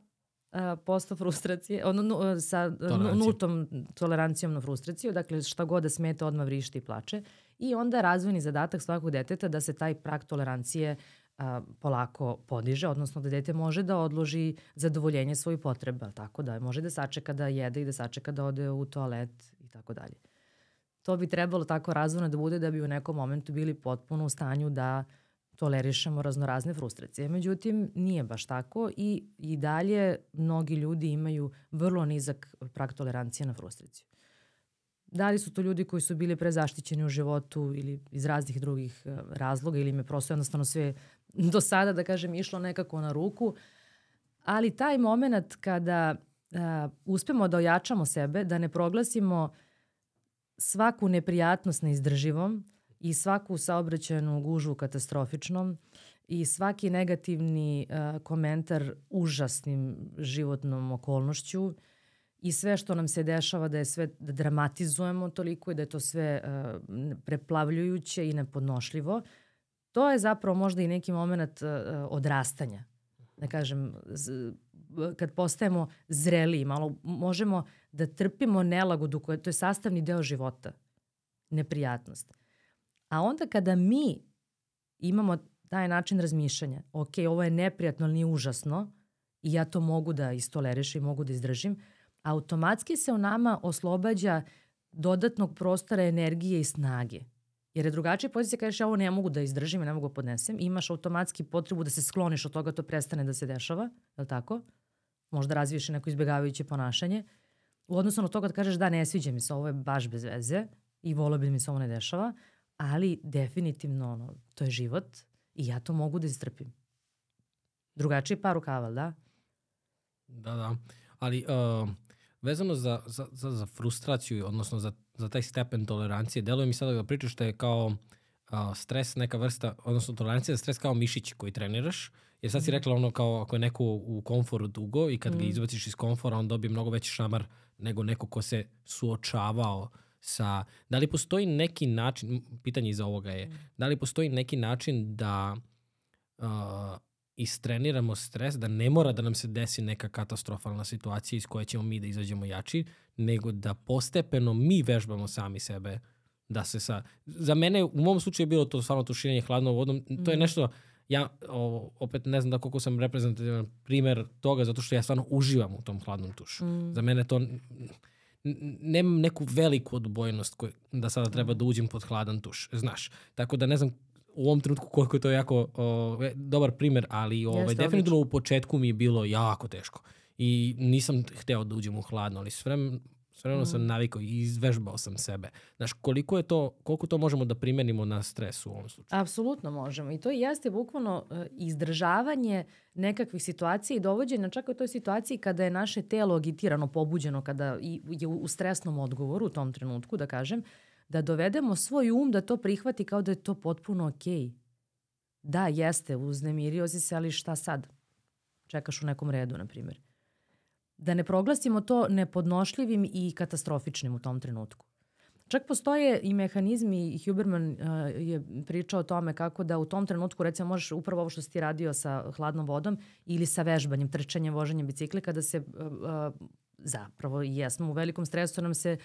a, posto frustracije, ono, nu, sa Tolerancija. nultom tolerancijom na frustraciju, dakle šta god da smeta odmah vrišti i plače. I onda razvojni zadatak svakog deteta da se taj prak tolerancije a, polako podiže, odnosno da dete može da odloži zadovoljenje svojih potreba, tako da može da sačeka da jede i da sačeka da ode u toalet i tako dalje. To bi trebalo tako razvojno da bude da bi u nekom momentu bili potpuno u stanju da tolerišemo raznorazne frustracije. Međutim, nije baš tako i, i dalje mnogi ljudi imaju vrlo nizak prag tolerancije na frustraciju. Da li su to ljudi koji su bili prezaštićeni u životu ili iz raznih drugih e, razloga ili me prosto jednostavno sve do sada, da kažem, išlo nekako na ruku. Ali taj moment kada uh, uspemo da ojačamo sebe, da ne proglasimo svaku neprijatnost neizdrživom i svaku saobraćajnu gužu katastrofičnom i svaki negativni uh, komentar užasnim životnom okolnošću i sve što nam se dešava da je sve da dramatizujemo toliko i da je to sve uh, preplavljujuće i nepodnošljivo, to je zapravo možda i neki moment uh, odrastanja. Da kažem, z, kad postajemo zreliji, malo možemo da trpimo nelagodu koja to je sastavni deo života, neprijatnost. A onda kada mi imamo taj način razmišljanja, ok, ovo je neprijatno, ali nije užasno i ja to mogu da istolerišem i mogu da izdržim, automatski se u nama oslobađa dodatnog prostora energije i snage. Jer je drugačija pozicija kažeš ja ovo ne mogu da izdržim ne mogu da podnesem. Imaš automatski potrebu da se skloniš od toga, to prestane da se dešava, je li tako? Možda razviješ neko izbjegavajuće ponašanje. U odnosu na to kad kažeš da ne sviđa mi se, ovo je baš bez veze i volio bi da mi se ovo ne dešava, ali definitivno ono, to je život i ja to mogu da istrpim. Drugačiji par rukava, da? Da, da. Ali uh, vezano za, za, za, za frustraciju, odnosno za, za taj stepen tolerancije, deluje mi sada da pričaš da je kao uh, stres neka vrsta, odnosno tolerancija za stres kao mišić koji treniraš, jer sad si mhm. rekla ono kao ako je neko u komforu dugo i kad mm. ga mhm. izbaciš iz komfora, on dobije mnogo veći šamar nego neko ko se suočavao sa, da li postoji neki način, pitanje iza ovoga je, mm. da li postoji neki način da uh, istreniramo stres, da ne mora da nam se desi neka katastrofalna situacija iz koje ćemo mi da izađemo jači, nego da postepeno mi vežbamo sami sebe da se sa... Za mene, u mom slučaju je bilo to stvarno tuširanje hladnom vodom. Mm. To je mhm. nešto, ja o, opet ne znam da koliko sam reprezentativan primer toga, zato što ja stvarno uživam u tom hladnom tušu. Mm. Za mene to nemam neku veliku odbojnost koj, da sada treba da uđem pod hladan tuš, znaš. Tako da ne znam u ovom trenutku koliko je to jako o, dobar primer, ali ovaj, definitivno u početku mi je bilo jako teško. I nisam hteo da uđem u hladno, ali sve Sve mm. sam navikao i izvežbao sam sebe. Znaš, koliko je to, koliko to možemo da primenimo na stres u ovom slučaju? Apsolutno možemo. I to jeste bukvalno uh, izdržavanje nekakvih situacija i dovođenja čak u toj situaciji kada je naše telo agitirano, pobuđeno, kada je u stresnom odgovoru u tom trenutku, da kažem, da dovedemo svoj um da to prihvati kao da je to potpuno okej. Okay. Da, jeste, uznemirio si se, ali šta sad? Čekaš u nekom redu, na primjer da ne proglasimo to nepodnošljivim i katastrofičnim u tom trenutku. Čak postoje i mehanizmi, Huberman uh, je pričao o tome kako da u tom trenutku recimo možeš upravo ovo što si ti radio sa hladnom vodom ili sa vežbanjem, trčanjem, voženjem bicikla kada se uh, uh, zapravo jesmo u velikom stresu nam se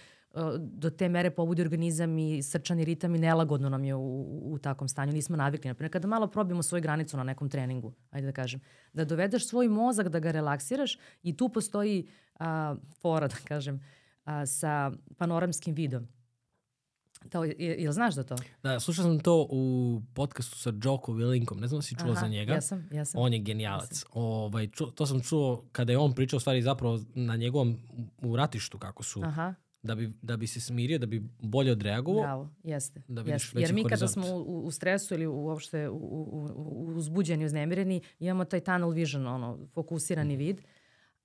do te mere pobudi organizam i srčani ritam i nelagodno nam je u, u takvom stanju. Nismo navikli. Naprimjer, kada malo probimo svoju granicu na nekom treningu, ajde da kažem, da dovedeš svoj mozak da ga relaksiraš i tu postoji a, fora, <laughs> da kažem, a, sa panoramskim vidom. To, je, jel znaš da to? Da, slušao sam to u podcastu sa Joko Willinkom, ne znam da si čuo Aha, za njega. Jesam, jesam. On je genijalac. Jesam. Ovaj, ču, to sam čuo kada je on pričao stvari zapravo na njegovom u ratištu kako su Aha da bi, da bi se smirio, da bi bolje odreagovao. Bravo, jeste. Da jeste. Jer mi horizont. kada smo u, u stresu ili uopšte u, u, u, uzbuđeni, uznemireni, imamo taj tunnel vision, ono, fokusirani mm. vid.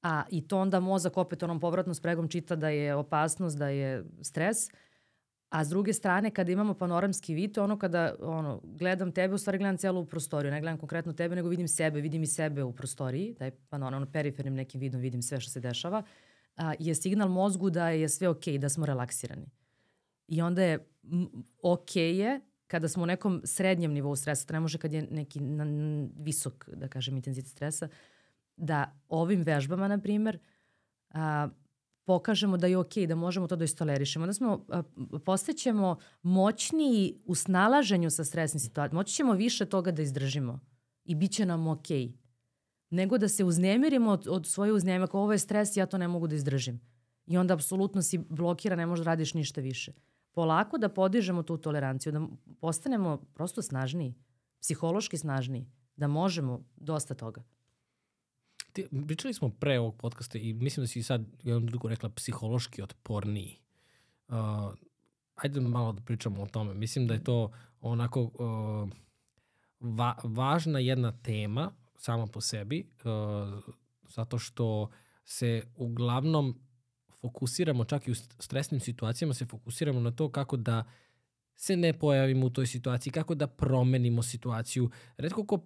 A i to onda mozak opet onom povratnom spregom čita da je opasnost, da je stres. A s druge strane, kada imamo panoramski vid, ono kada ono, gledam tebe, u stvari gledam celu prostoriju. Ne gledam konkretno tebe, nego vidim sebe, vidim i sebe u prostoriji. Taj panoram, ono, perifernim nekim vidom vidim sve što se dešava. Uh, a, je signal mozgu da je sve okay, da smo relaksirani. I onda je okay je kada smo u nekom srednjem nivou stresa, to ne može kad je neki na, visok, da kažem, intenzitet stresa, da ovim vežbama, na primer, a, pokažemo da je okay, da možemo to da istolerišemo. Da smo, a, postaćemo moćniji u snalaženju sa stresnim situacijama. Moći ćemo više toga da izdržimo i bit će nam okej. Okay nego da se uznemirimo od, od svoje uznemira. Ako ovo je stres, ja to ne mogu da izdržim. I onda apsolutno si blokira, ne možeš da radiš ništa više. Polako da podižemo tu toleranciju, da postanemo prosto snažniji, psihološki snažniji, da možemo dosta toga. Ti, pričali smo pre ovog podcasta i mislim da si sad jednom drugo rekla psihološki otporniji. Uh, ajde malo da pričamo o tome. Mislim da je to onako uh, va, važna jedna tema sama po sebi, uh, zato što se uglavnom fokusiramo, čak i u stresnim situacijama, se fokusiramo na to kako da se ne pojavimo u toj situaciji, kako da promenimo situaciju. Redko ko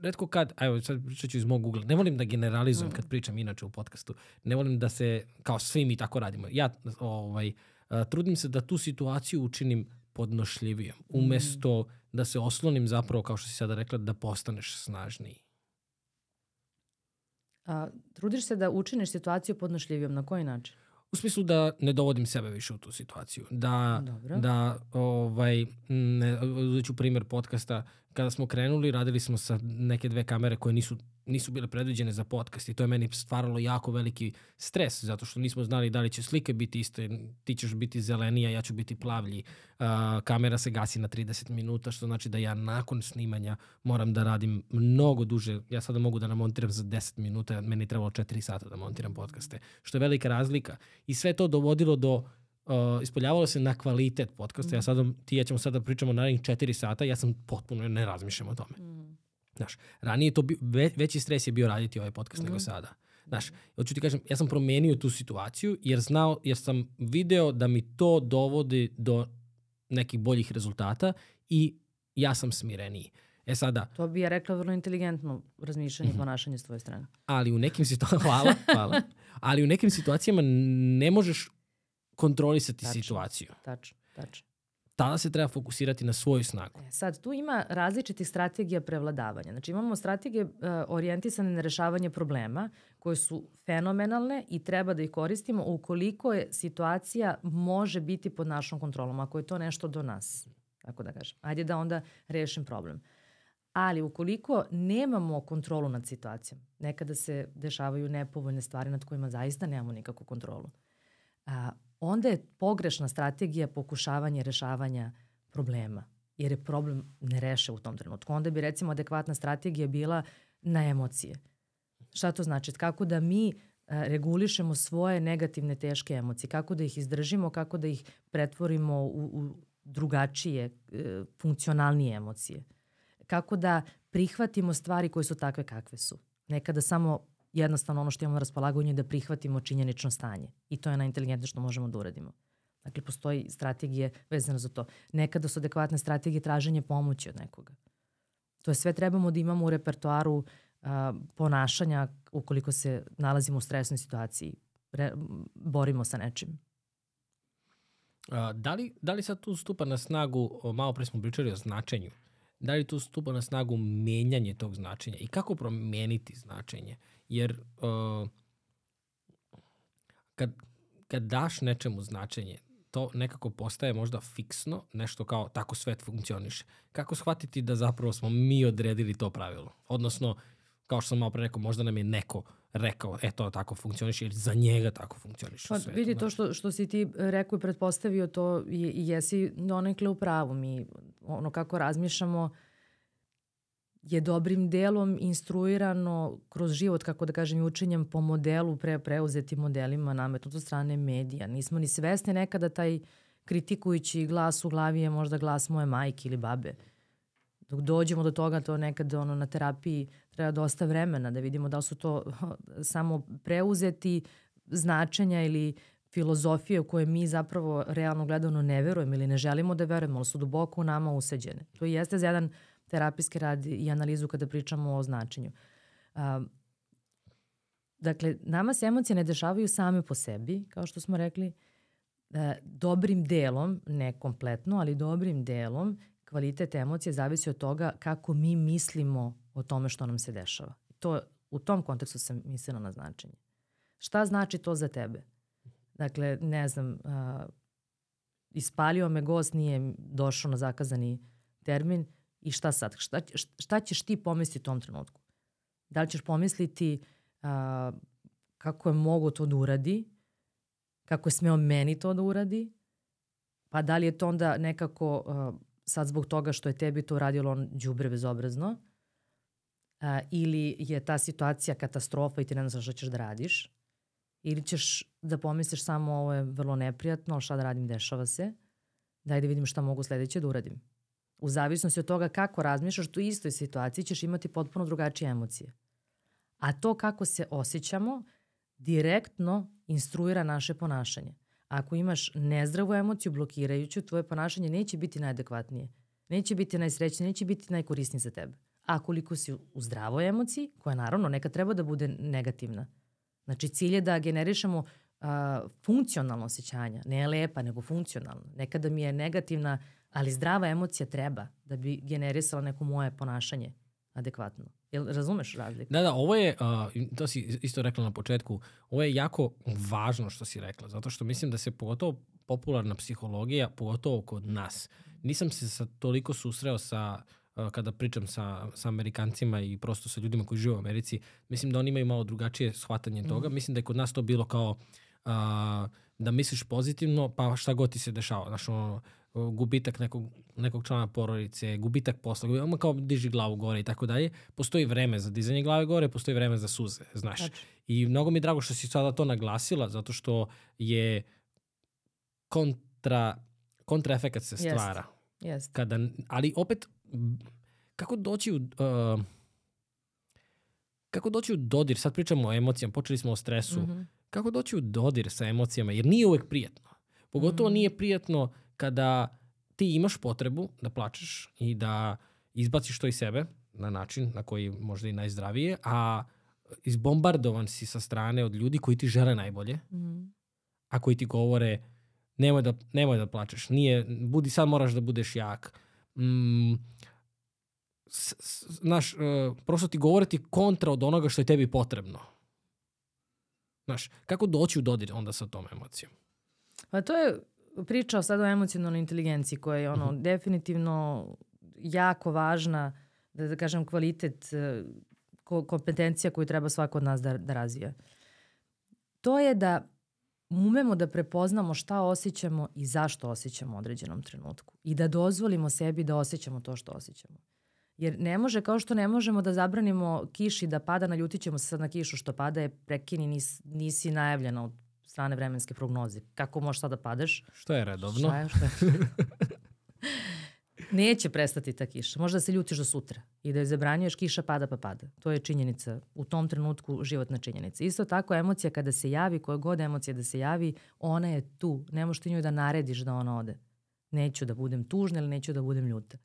redko kad, evo sad pričat ću iz mog ugla, ne volim da generalizujem mm. kad pričam inače u podcastu, ne volim da se, kao svi mi tako radimo, ja ovaj, trudim se da tu situaciju učinim podnošljivijom, mm. umesto mm. da se oslonim zapravo, kao što si sada rekla, da postaneš snažniji. A, trudiš se da učiniš situaciju podnošljivijom, na koji način? U smislu da ne dovodim sebe više u tu situaciju. Da, Dobro. da ovaj, ne, uzet ću primjer podcasta, kada smo krenuli, radili smo sa neke dve kamere koje nisu nisu bile predviđene za podcast i to je meni stvaralo jako veliki stres zato što nismo znali da li će slike biti iste, ti ćeš biti zelenija, ja ću biti plavlji, uh, kamera se gasi na 30 minuta što znači da ja nakon snimanja moram da radim mnogo duže, ja sada mogu da namontiram za 10 minuta, meni trebalo 4 sata da montiram podcaste, što je velika razlika. I sve to dovodilo do uh, ispoljavalo se na kvalitet podcasta. Ja mm. sad, ti ja ćemo sada da pričamo narednih 4 sata, ja sam potpuno ne razmišljam o tome. Mm. Znaš, ranije to bi, ve, veći stres je bio raditi ovaj podcast mm nego mhm. sada. Znaš, hoću ti kažem, ja sam promenio tu situaciju jer znao, jer sam video da mi to dovodi do nekih boljih rezultata i ja sam smireniji. E sada... To bi ja rekla vrlo inteligentno razmišljanje i mm -hmm. ponašanje s tvoje strane. Ali u nekim situacijama, <laughs> hvala, hvala, <laughs> ali u nekim situacijama ne možeš kontrolisati tačno, situaciju. Tačno, tačno tada se treba fokusirati na svoju snagu. E, sad, tu ima različitih strategija prevladavanja. Znači imamo strategije uh, orijentisane na rešavanje problema koje su fenomenalne i treba da ih koristimo ukoliko je situacija može biti pod našom kontrolom, ako je to nešto do nas, tako da kažem. Ajde da onda rešim problem. Ali ukoliko nemamo kontrolu nad situacijom, nekada se dešavaju nepovoljne stvari nad kojima zaista nemamo nikakvu kontrolu, a, onda je pogrešna strategija pokušavanja rešavanja problema, jer je problem ne reše u tom trenutku. Onda bi recimo adekvatna strategija bila na emocije. Šta to znači? Kako da mi e, regulišemo svoje negativne teške emocije, kako da ih izdržimo, kako da ih pretvorimo u, u drugačije, e, funkcionalnije emocije. Kako da prihvatimo stvari koje su takve kakve su. Nekada samo jednostavno ono što imamo na raspolaganju je da prihvatimo činjenično stanje. I to je najinteligentnije što možemo da uradimo. Dakle, postoji strategije vezane za to. Nekada su adekvatne strategije traženje pomoći od nekoga. To je sve trebamo da imamo u repertoaru a, ponašanja ukoliko se nalazimo u stresnoj situaciji. Re, borimo sa nečim. A, da, li, da li sad tu stupa na snagu, malo pre smo pričali o značenju, da li tu stupa na snagu menjanje tog značenja i kako promeniti značenje? Jer uh, kad, kad daš nečemu značenje, to nekako postaje možda fiksno, nešto kao tako svet funkcioniše. Kako shvatiti da zapravo smo mi odredili to pravilo? Odnosno, kao što sam malo pre rekao, možda nam je neko rekao, e to tako funkcioniše ili za njega tako funkcioniše pa, svetu. Vidi, to što, što si ti rekao i pretpostavio, to je, jesi donekle u pravu. Mi ono kako razmišljamo, je dobrim delom instruirano kroz život, kako da kažem, učenjem po modelu pre preuzetim modelima nametnuto strane medija. Nismo ni svesni nekada taj kritikujući glas u glavi je možda glas moje majke ili babe. Dok dođemo do toga, to nekad ono, na terapiji treba dosta vremena da vidimo da su to samo preuzeti značenja ili filozofije u koje mi zapravo realno gledano ne verujemo ili ne želimo da verujemo, ali su duboko u nama useđene. To jeste za jedan terapijski rad i analizu kada pričamo o značenju. Um, dakle, nama se emocije ne dešavaju same po sebi, kao što smo rekli, e, dobrim delom, ne kompletno, ali dobrim delom, kvalitet emocije zavisi od toga kako mi mislimo o tome što nam se dešava. To, u tom kontekstu sam mislila na značenje. Šta znači to za tebe? Dakle, ne znam, uh, ispalio me gost, nije došao na zakazani termin, I šta sad? Šta, šta ćeš ti pomisliti u tom trenutku? Da li ćeš pomisliti a, kako je mogo to da uradi? Kako je smeo meni to da uradi? Pa da li je to onda nekako a, sad zbog toga što je tebi to radilo on džubre bezobrazno? A, ili je ta situacija katastrofa i ti ne znaš šta ćeš da radiš? Ili ćeš da pomisliš samo ovo je vrlo neprijatno, ali šta da radim, dešava se. Daj da vidim šta mogu sledeće da uradim. U zavisnosti od toga kako razmišljaš, u istoj situaciji ćeš imati potpuno drugačije emocije. A to kako se osjećamo direktno instruira naše ponašanje. Ako imaš nezdravu emociju, blokirajuću, tvoje ponašanje neće biti najadekvatnije. Neće biti najsrećnije, neće biti najkorisnije za tebe. a koliko si u zdravoj emociji, koja naravno nekad treba da bude negativna. Znači cilj je da generišemo a, funkcionalno osjećanja, ne lepa, nego funkcionalno. Nekada mi je negativna, ali zdrava emocija treba da bi generisala neko moje ponašanje adekvatno. Jel razumeš razliku? Da, da, ovo je, uh, to si isto rekla na početku, ovo je jako važno što si rekla, zato što mislim da se pogotovo popularna psihologija, pogotovo kod nas, nisam se sa, toliko susreo sa uh, kada pričam sa, sa Amerikancima i prosto sa ljudima koji žive u Americi, mislim da oni imaju malo drugačije shvatanje mm. toga. Mislim da je kod nas to bilo kao uh, da misliš pozitivno, pa šta god ti se dešava. Znaš, ono, gubitak nekog, nekog člana porodice, gubitak posla, ono kao diži glavu gore i tako dalje. Postoji vreme za dizanje glave gore, postoji vreme za suze, znaš. Znači. I mnogo mi je drago što si sada to naglasila, zato što je kontra, kontra efekat se stvara. Jest. Jest. Kada, ali opet, kako doći u... Uh, kako doći u dodir, sad pričamo o emocijama, počeli smo o stresu, mm -hmm. kako doći u dodir sa emocijama, jer nije uvek prijatno. Pogotovo mm -hmm. nije prijatno kada ti imaš potrebu da plačeš i da izbaciš to iz sebe na način na koji možda i najzdravije, a izbombardovan si sa strane od ljudi koji ti žele najbolje, mm. a koji ti govore nemoj da, nemoj da plačeš, nije, budi, sad moraš da budeš jak. Mm, s, s, naš, uh, prosto ti govore ti kontra od onoga što je tebi potrebno. Znaš, kako doći u dodir onda sa tom emocijom? Pa to je pričao sad o emocionalnoj inteligenciji koja je ono mm -hmm. definitivno jako važna, da, da kažem kvalitet, e, kompetencija koju treba svako od nas da, da razvija. To je da umemo da prepoznamo šta osjećamo i zašto osjećamo u određenom trenutku i da dozvolimo sebi da osjećamo to što osjećamo. Jer ne može, kao što ne možemo da zabranimo kiši da pada, naljutit ćemo se sad na kišu što pada je prekini, nis, nisi najavljena od strane vremenske prognoze. Kako možeš sada da padeš? Što je redovno? Šta je, šta je? <laughs> Neće prestati ta kiša. Možda se ljutiš do sutra i da je zabranjuješ, kiša pada pa pada. To je činjenica, u tom trenutku životna činjenica. Isto tako emocija kada se javi, koja god emocija da se javi, ona je tu. Ne možeš ti njoj da narediš da ona ode. Neću da budem tužna ili neću da budem ljuta.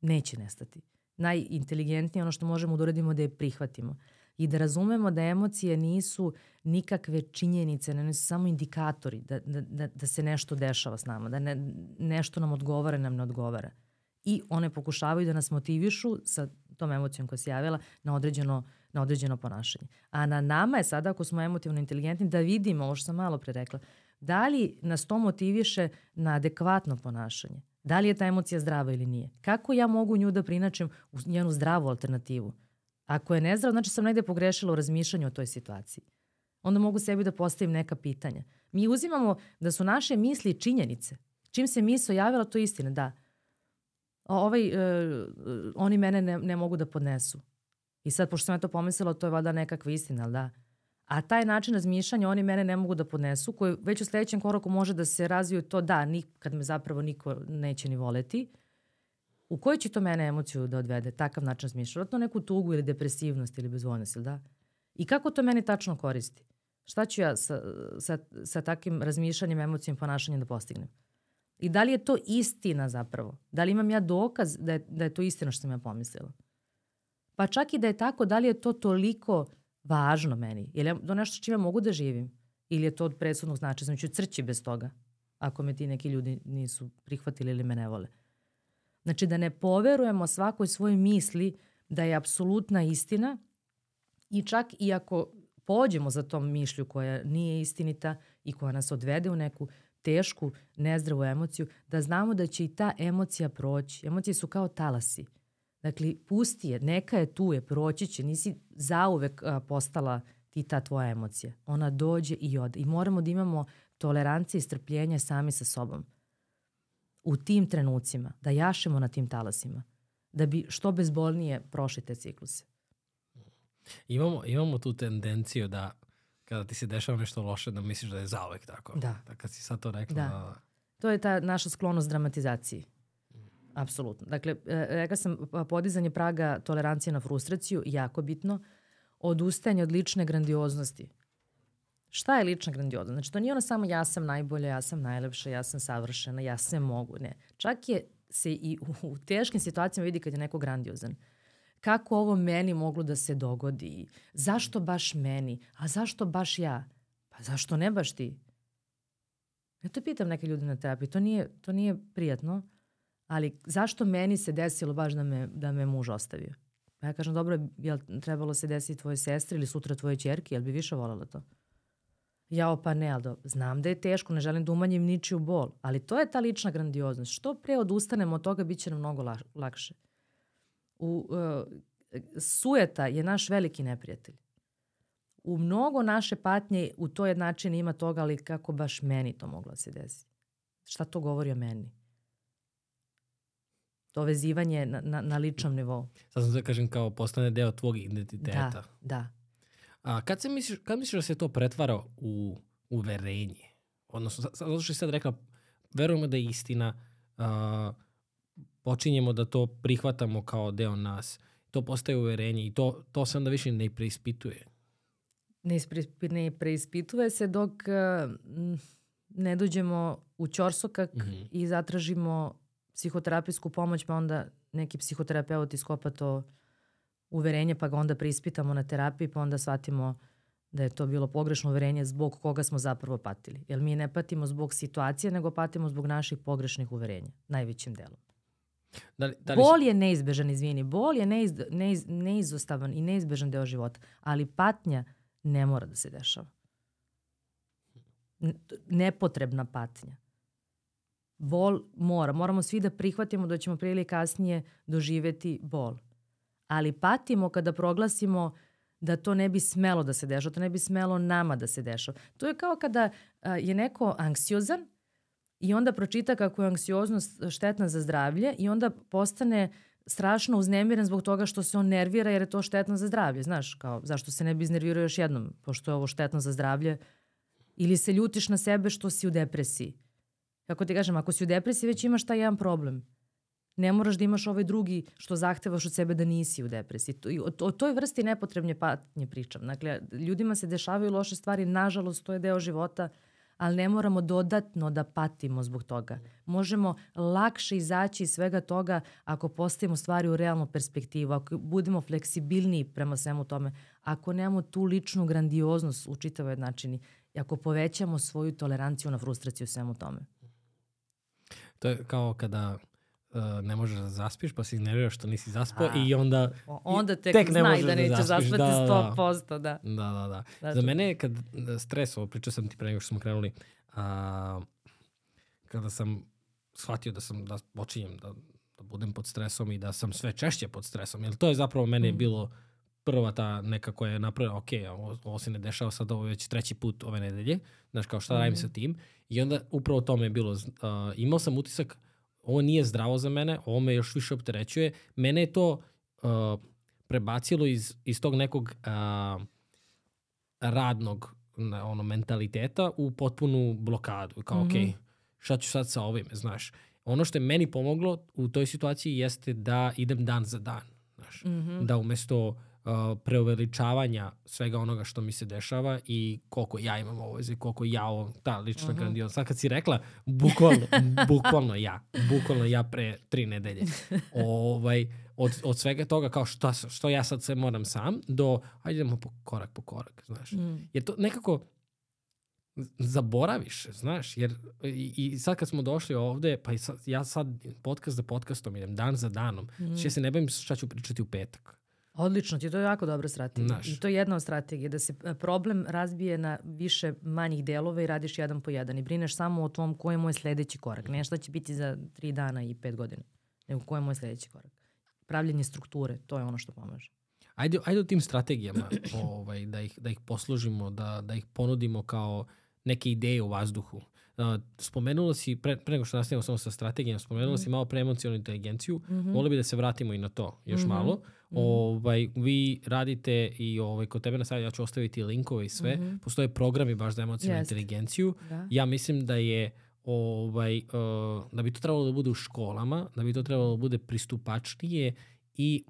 Neće nestati. Najinteligentnije ono što možemo da uradimo da je prihvatimo i da razumemo da emocije nisu nikakve činjenice, ne su samo indikatori da, da, da, da se nešto dešava s nama, da ne, nešto nam odgovara, nam ne odgovara. I one pokušavaju da nas motivišu sa tom emocijom koja se javila na određeno, na određeno ponašanje. A na nama je sada, ako smo emotivno inteligentni, da vidimo, ovo što sam malo pre rekla, da li nas to motiviše na adekvatno ponašanje. Da li je ta emocija zdrava ili nije? Kako ja mogu nju da prinačem u njenu zdravu alternativu? Ako je nezdrav, znači sam negde pogrešila u razmišljanju o toj situaciji. Onda mogu sebi da postavim neka pitanja. Mi uzimamo da su naše misli činjenice. Čim se misao javila, to je istina, da. Ovaj, uh, oni mene ne, ne mogu da podnesu. I sad, pošto sam ja to pomislila, to je vada nekakva istina, ali da. A taj način razmišljanja, oni mene ne mogu da podnesu, koji već u sledećem koraku može da se razviju to da, kad me zapravo niko neće ni voleti, u koju će to mene emociju da odvede, takav način razmišlja? to neku tugu ili depresivnost ili bezvoljnost, ili da? I kako to meni tačno koristi? Šta ću ja sa, sa, sa takim razmišljanjem, emocijom, ponašanjem da postignem? I da li je to istina zapravo? Da li imam ja dokaz da je, da je to istina što sam ja pomislila? Pa čak i da je tako, da li je to toliko važno meni? Je to nešto čime mogu da živim? Ili je to od presudnog značaja? Znači crći bez toga ako me ti neki ljudi nisu prihvatili ili me ne vole. Znači da ne poverujemo svakoj svojoj misli da je apsolutna istina i čak i ako pođemo za tom mišlju koja nije istinita i koja nas odvede u neku tešku, nezdravu emociju, da znamo da će i ta emocija proći. Emocije su kao talasi. Dakle, pusti je, neka je tu je, proći će, nisi zauvek a, postala ti ta tvoja emocija. Ona dođe i ode. I moramo da imamo tolerancije i strpljenje sami sa sobom u tim trenucima, da jašemo na tim talasima, da bi što bezbolnije prošli te cikluse. Imamo, imamo tu tendenciju da kada ti se dešava nešto loše da misliš da je zauvek tako. Da. da kad si sad to rekla. Da. da. To je ta naša sklonost dramatizaciji. Apsolutno. Dakle, e, rekla sam podizanje praga tolerancije na frustraciju, jako bitno, odustajanje od lične grandioznosti. Šta je lična grandioznost? Znači, to nije ono samo ja sam najbolja, ja sam najlepša, ja sam savršena, ja sve mogu. Ne. Čak je se i u, u teškim situacijama vidi kad je neko grandiozan. kako ovo meni moglo da se dogodi, zašto baš meni, a zašto baš ja, pa zašto ne baš ti? Ja to pitam neke ljude na terapiji, to nije, to nije prijatno, ali zašto meni se desilo baš da me, da me muž ostavio? Pa ja kažem, dobro, je trebalo se desiti tvoje sestre ili sutra tvoje čerke, jel bi više voljela to? Jao, pa ne, ali do, znam da je teško, ne želim da umanjim ničiju bol, ali to je ta lična grandioznost. Što pre odustanemo od toga, bit će nam mnogo la, lakše. U, uh, sujeta je naš veliki neprijatelj. U mnogo naše patnje u toj jednačini ima toga, ali kako baš meni to moglo da se desi. Šta to govori o meni? To vezivanje na, na, na ličnom nivou. Sad sam da kažem kao postane deo tvog identiteta. Da, da. A kad, se misliš, kad misliš da se to pretvara u uverenje? Odnosno, zato što si sad rekla, verujemo da je istina, a, počinjemo da to prihvatamo kao deo nas, to postaje uverenje i to, to se onda više ne preispituje. Ne, ispre, ne preispituje se dok uh, ne dođemo u ćorsokak mm -hmm. i zatražimo psihoterapijsku pomoć, pa onda neki psihoterapeut iskopa to uverenje, pa ga onda preispitamo na terapiji, pa onda shvatimo da je to bilo pogrešno uverenje zbog koga smo zapravo patili. Jer mi ne patimo zbog situacije, nego patimo zbog naših pogrešnih uverenja, najvećim delom. Da li, da li Bol je neizbežan, izvini. Bol je neiz, neiz, neizostavan i neizbežan deo života. Ali patnja ne mora da se dešava. Nepotrebna patnja. Bol mora. Moramo svi da prihvatimo da ćemo prije ili kasnije doživeti bol. Ali patimo kada proglasimo da to ne bi smelo da se dešava, to ne bi smelo nama da se dešava. To je kao kada je neko anksiozan i onda pročita kako je anksioznost štetna za zdravlje i onda postane strašno uznemiren zbog toga što se on nervira jer je to štetno za zdravlje. Znaš, kao zašto se ne bi iznervirao još jednom, pošto je ovo štetno za zdravlje. Ili se ljutiš na sebe što si u depresiji. Kako ti kažem, ako si u depresiji već imaš taj jedan problem. Ne moraš da imaš ovaj drugi što zahtevaš od sebe da nisi u depresiji. O, o toj vrsti nepotrebne patnje pričam. Dakle, ljudima se dešavaju loše stvari, nažalost, to je deo života, ali ne moramo dodatno da patimo zbog toga. Možemo lakše izaći iz svega toga ako postavimo stvari u realnu perspektivu, ako budemo fleksibilniji prema svemu tome, ako nemamo tu ličnu grandioznost u čitavoj načini i ako povećamo svoju toleranciju na frustraciju svemu tome. To je kao kada uh, ne možeš da zaspiš, pa se iznerviraš što nisi zaspao i onda... Onda tek, tek ne znaj da, da nećeš da zaspati da, 100%, da. Da, da, da. da. Za mene kad stres, ovo pričao sam ti pre nego što smo krenuli, a, kada sam shvatio da sam, da počinjem da, da budem pod stresom i da sam sve češće pod stresom, jer to je zapravo mene mm. bilo prva ta neka koja je napravila, ok, ovo, ovo se ne dešava sad, ovo je već treći put ove nedelje, znaš, kao šta mm. radim sa tim. I onda upravo to me je bilo, uh, imao sam utisak, ovo nije zdravo za mene, ovo me još više opterećuje. Mene je to uh, prebacilo iz, iz tog nekog uh, radnog ono, mentaliteta u potpunu blokadu. Kao, mm -hmm. ok, šta ću sad sa ovime, znaš. Ono što je meni pomoglo u toj situaciji jeste da idem dan za dan. Znaš. Mm -hmm. Da umesto uh, preuveličavanja svega onoga što mi se dešava i koliko ja imam obaveze, koliko ja ovo, ta lična uh mhm. -huh. grandioznost. Sad kad si rekla, bukvalno, bukvalno ja, bukvalno ja pre tri nedelje. <laughs> ovaj, od, od svega toga kao šta, što ja sad sve moram sam do, ajde idemo po korak po korak, znaš. Mm. Jer to nekako, zaboraviš, znaš, jer i, i sad kad smo došli ovde, pa i sad, ja sad podcast za podcastom idem dan za danom, mm. Znači ja se ne bavim šta ću pričati u petak. Odlično ti, to je jako dobra strategija. Naš. I to je jedna od strategije, da se e, problem razbije na više manjih delova i radiš jedan po jedan i brineš samo o tom koji je moj sledeći korak. Ne šta će biti za tri dana i pet godina, nego koji je moj sledeći korak. Pravljenje strukture, to je ono što pomaže. Ajde, ajde o tim strategijama, <clears throat> ovaj, da, ih, da ih poslužimo, da, da ih ponudimo kao neke ideje u vazduhu. Uh, spomenula si, pre, pre nego što nastavimo samo sa strategijom, spomenula mm. si malo pre emocionalnu inteligenciju. Mm -hmm. Volio bi da se vratimo i na to još mm -hmm. malo. Mm. Ovaj, vi radite i ovaj, kod tebe na sajtu, ja ću ostaviti linkove i sve. Mm -hmm. Postoje programi baš za emocionalnu Jest. inteligenciju. Da. Ja mislim da je ovaj, uh, da bi to trebalo da bude u školama, da bi to trebalo da bude pristupačnije i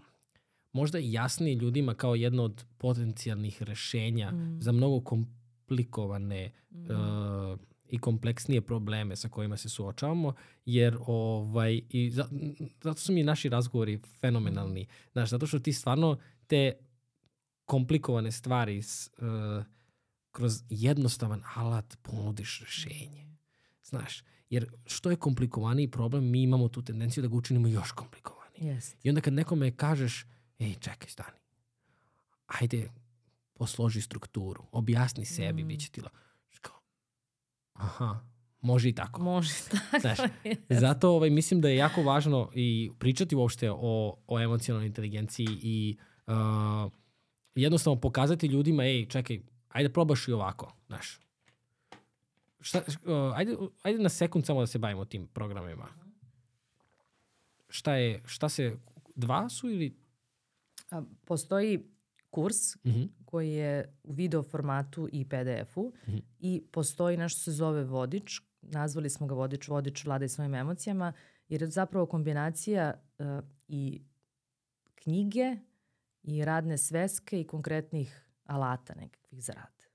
možda jasnije ljudima kao jedno od potencijalnih rešenja mm. za mnogo komplikovane mm. uh, i kompleksnije probleme sa kojima se suočavamo, jer ovaj, i za, zato su mi naši razgovori fenomenalni. Znaš, zato što ti stvarno te komplikovane stvari s, uh, kroz jednostavan alat ponudiš rešenje. Znaš, jer što je komplikovaniji problem, mi imamo tu tendenciju da ga učinimo još komplikovaniji. Jest. I onda kad nekome kažeš, ej, čekaj, stani, ajde, posloži strukturu, objasni sebi, mm. bit će ti la... Aha, može i tako. Može tako. <laughs> Znaš, zato ovaj, mislim da je jako važno i pričati uopšte o, o emocionalnoj inteligenciji i uh, jednostavno pokazati ljudima, ej, čekaj, ajde probaš i ovako, znaš. Šta, uh, ajde, ajde na sekund samo da se bavimo tim programima. Šta je, šta se, dva su ili? A, postoji kurs mm -hmm. koji je u video formatu i PDF-u mm -hmm. i postoji nešto se zove vodič, nazvali smo ga vodič, vodič vladaj svojim emocijama, jer je zapravo kombinacija uh, i knjige i radne sveske i konkretnih alata nekakvih za rad.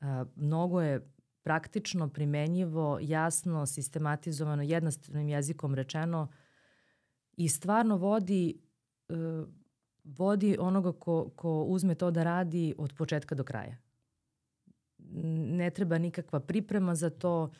Uh, mnogo je praktično, primenjivo, jasno, sistematizovano, jednostavnim jezikom rečeno i stvarno vodi uh, vodi onoga ko, ko uzme to da radi od početka do kraja. Ne treba nikakva priprema za to,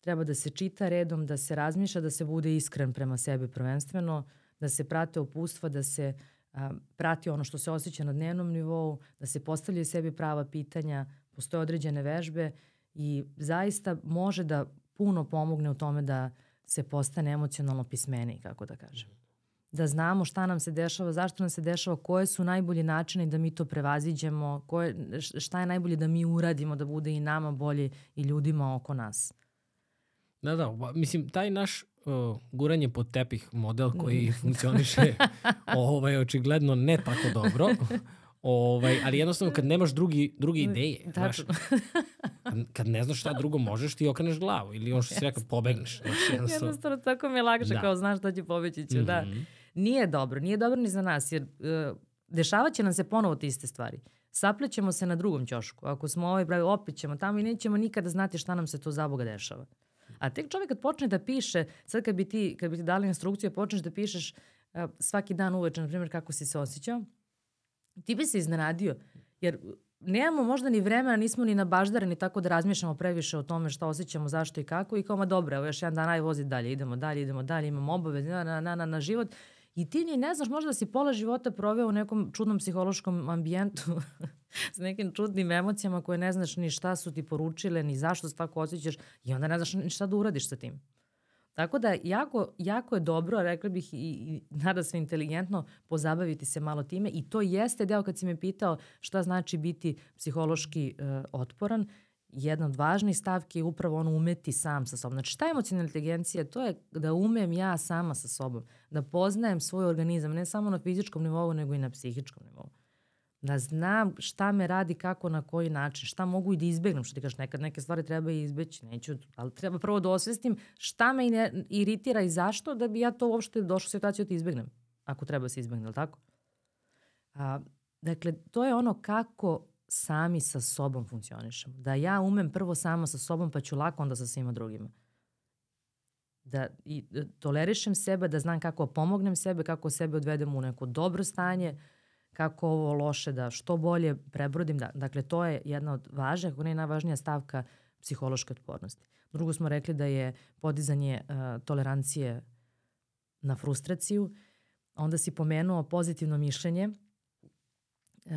treba da se čita redom, da se razmišlja, da se bude iskren prema sebi prvenstveno, da se prate opustva, da se a, prati ono što se osjeća na dnevnom nivou, da se postavljaju sebi prava pitanja, postoje određene vežbe i zaista može da puno pomogne u tome da se postane emocionalno pismeni, kako da kažem da znamo šta nam se dešava, zašto nam se dešava, koje su najbolji načini da mi to prevaziđemo, koje, šta je najbolje da mi uradimo da bude i nama bolje i ljudima oko nas. Da, da, mislim, taj naš uh, guranje pod tepih model koji funkcioniše <laughs> ovaj, očigledno ne tako dobro, Ovaj, ali jednostavno kad nemaš drugi, druge ideje, znaš, kad, kad ne znaš šta drugo možeš, ti okreneš glavu ili ono što si rekao, pobegneš. Znaš, jednostavno. jednostavno tako mi je lakše da. kao znaš šta će pobeći ću, mm -hmm. da. Nije dobro, nije dobro ni za nas, jer uh, dešavat će nam se ponovo te iste stvari. Saplećemo se na drugom ćošku. Ako smo ovaj pravi, opet ćemo tamo i nećemo nikada znati šta nam se to za Boga dešava. A tek čovjek kad počne da piše, sad kad bi ti, kad bi ti dali instrukciju, počneš da pišeš uh, svaki dan uveče, na primjer, kako si se osjećao, ti bi se iznenadio. Jer nemamo možda ni vremena, nismo ni nabaždareni tako da razmišljamo previše o tome šta osjećamo, zašto i kako i kao, ma dobro, evo još jedan dan, aj vozi dalje, idemo dalje, idemo dalje, imamo obavez na, na, na, na život. I ti ni ne znaš možda da si pola života proveo u nekom čudnom psihološkom ambijentu <laughs> s nekim čudnim emocijama koje ne znaš ni šta su ti poručile, ni zašto se tako osjećaš i onda ne znaš ni šta da uradiš sa tim. Tako da jako, jako je dobro, rekla bih i, i nada se inteligentno, pozabaviti se malo time i to jeste deo kad si me pitao šta znači biti psihološki uh, otporan. Jedna od važnih stavki je upravo ono umeti sam sa sobom. Znači šta je emocionalna inteligencija? To je da umem ja sama sa sobom, da poznajem svoj organizam, ne samo na fizičkom nivou, nego i na psihičkom nivou da znam šta me radi, kako, na koji način, šta mogu i da izbegnem, što ti kažeš, nekad neke stvari treba izbeći, neću, ali treba prvo da osvestim šta me iritira i zašto, da bi ja to uopšte došla u situaciju da izbegnem, ako treba da se izbegne, ali tako? A, dakle, to je ono kako sami sa sobom funkcionišemo. Da ja umem prvo sama sa sobom, pa ću lako onda sa svima drugima. Da i, da tolerišem sebe, da znam kako pomognem sebe, kako sebe odvedem u neko dobro stanje, kako ovo loše da što bolje prebrodim. Da, dakle, to je jedna od važnih, ako ne najvažnija stavka psihološke otpornosti. Drugo smo rekli da je podizanje uh, tolerancije na frustraciju. Onda si pomenuo pozitivno mišljenje,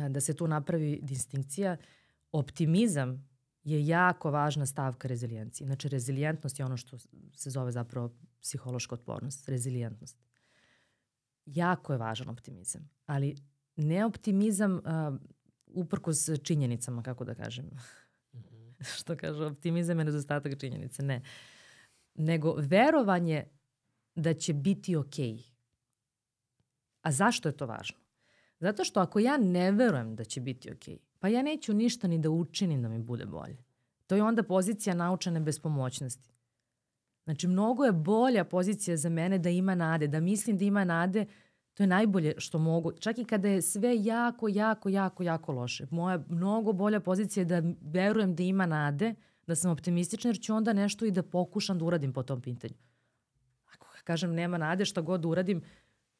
da se tu napravi distinkcija. Optimizam je jako važna stavka rezilijencije. Znači, rezilijentnost je ono što se zove zapravo psihološka otpornost, rezilijentnost. Jako je važan optimizam, ali ne optimizam uh, uprkos činjenicama, kako da kažem. Mm -hmm. <laughs> Što kaže, optimizam je nedostatak činjenice. Ne. Nego verovanje da će biti okej. Okay. A zašto je to važno? Zato što ako ja ne verujem da će biti okej, okay, pa ja neću ništa ni da učinim da mi bude bolje. To je onda pozicija naučene bespomoćnosti. Znači, mnogo je bolja pozicija za mene da ima nade, da mislim da ima nade, To je najbolje što mogu. Čak i kada je sve jako, jako, jako, jako loše. Moja mnogo bolja pozicija je da verujem da ima nade, da sam optimistična jer ću onda nešto i da pokušam da uradim po tom pitanju. Ako kažem nema nade šta god uradim,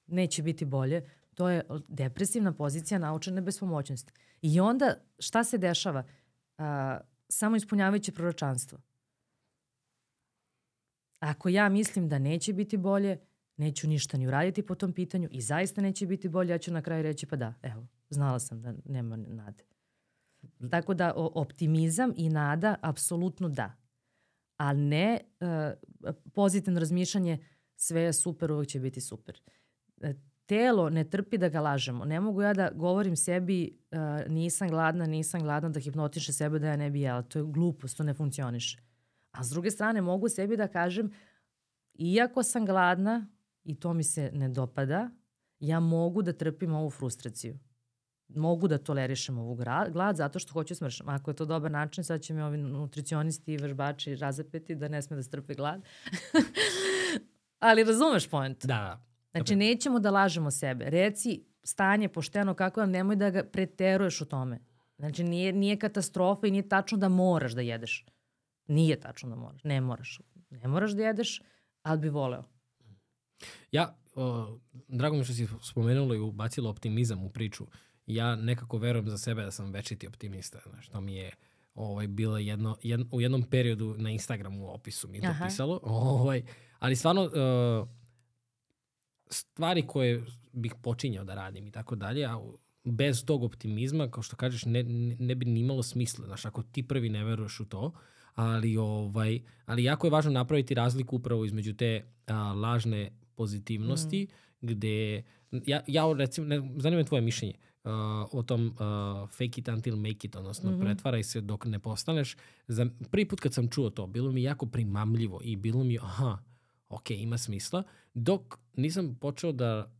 neće biti bolje, to je depresivna pozicija naučene bespomoćnosti. I onda šta se dešava? A, samo ispunjavajuće proročanstvo. Ako ja mislim da neće biti bolje, neću ništa ni uraditi po tom pitanju i zaista neće biti bolje, ja ću na kraju reći pa da, evo, znala sam da nema nade. Tako da optimizam i nada apsolutno da. A ne uh, pozitivno razmišljanje sve je super, uvek će biti super. E, telo ne trpi da ga lažemo. Ne mogu ja da govorim sebi uh, nisam gladna, nisam gladna, da hipnotiše sebe da ja ne bi jela. To je glupost, to ne funkcioniše. A s druge strane mogu sebi da kažem iako sam gladna i to mi se ne dopada, ja mogu da trpim ovu frustraciju. Mogu da tolerišem ovu glad zato što hoću smršam. Ako je to dobar način, sad će mi ovi nutricionisti i vežbači razapeti da ne sme da strpe glad. <laughs> Ali razumeš point? Da, Znači, nećemo da lažemo sebe. Reci stanje pošteno kako vam, nemoj da ga preteruješ u tome. Znači, nije, nije katastrofa i nije tačno da moraš da jedeš. Nije tačno da moraš. Ne moraš. Ne moraš da jedeš, ali bi voleo. Ja, o, drago mi što si spomenula i ubacila optimizam u priču. Ja nekako verujem za sebe da sam večiti optimista. Znaš, to mi je ovaj, bilo jedno, jedno, u jednom periodu na Instagramu u opisu mi je to Aha. pisalo. Ovaj, ali stvarno, uh, stvari koje bih počinjao da radim i tako dalje, a bez tog optimizma, kao što kažeš, ne, ne bi ni imalo smisla. Znaš, ako ti prvi ne veruješ u to, ali, ovaj, ali jako je važno napraviti razliku upravo između te a, lažne pozitivnosti, mm. gde, ja, ja recimo, ne, zanima tvoje mišljenje, uh, o tom uh, fake it until make it, odnosno mm -hmm. pretvaraj se dok ne postaneš. Za, prvi put kad sam čuo to, bilo mi jako primamljivo i bilo mi, aha, ok, ima smisla, dok nisam počeo da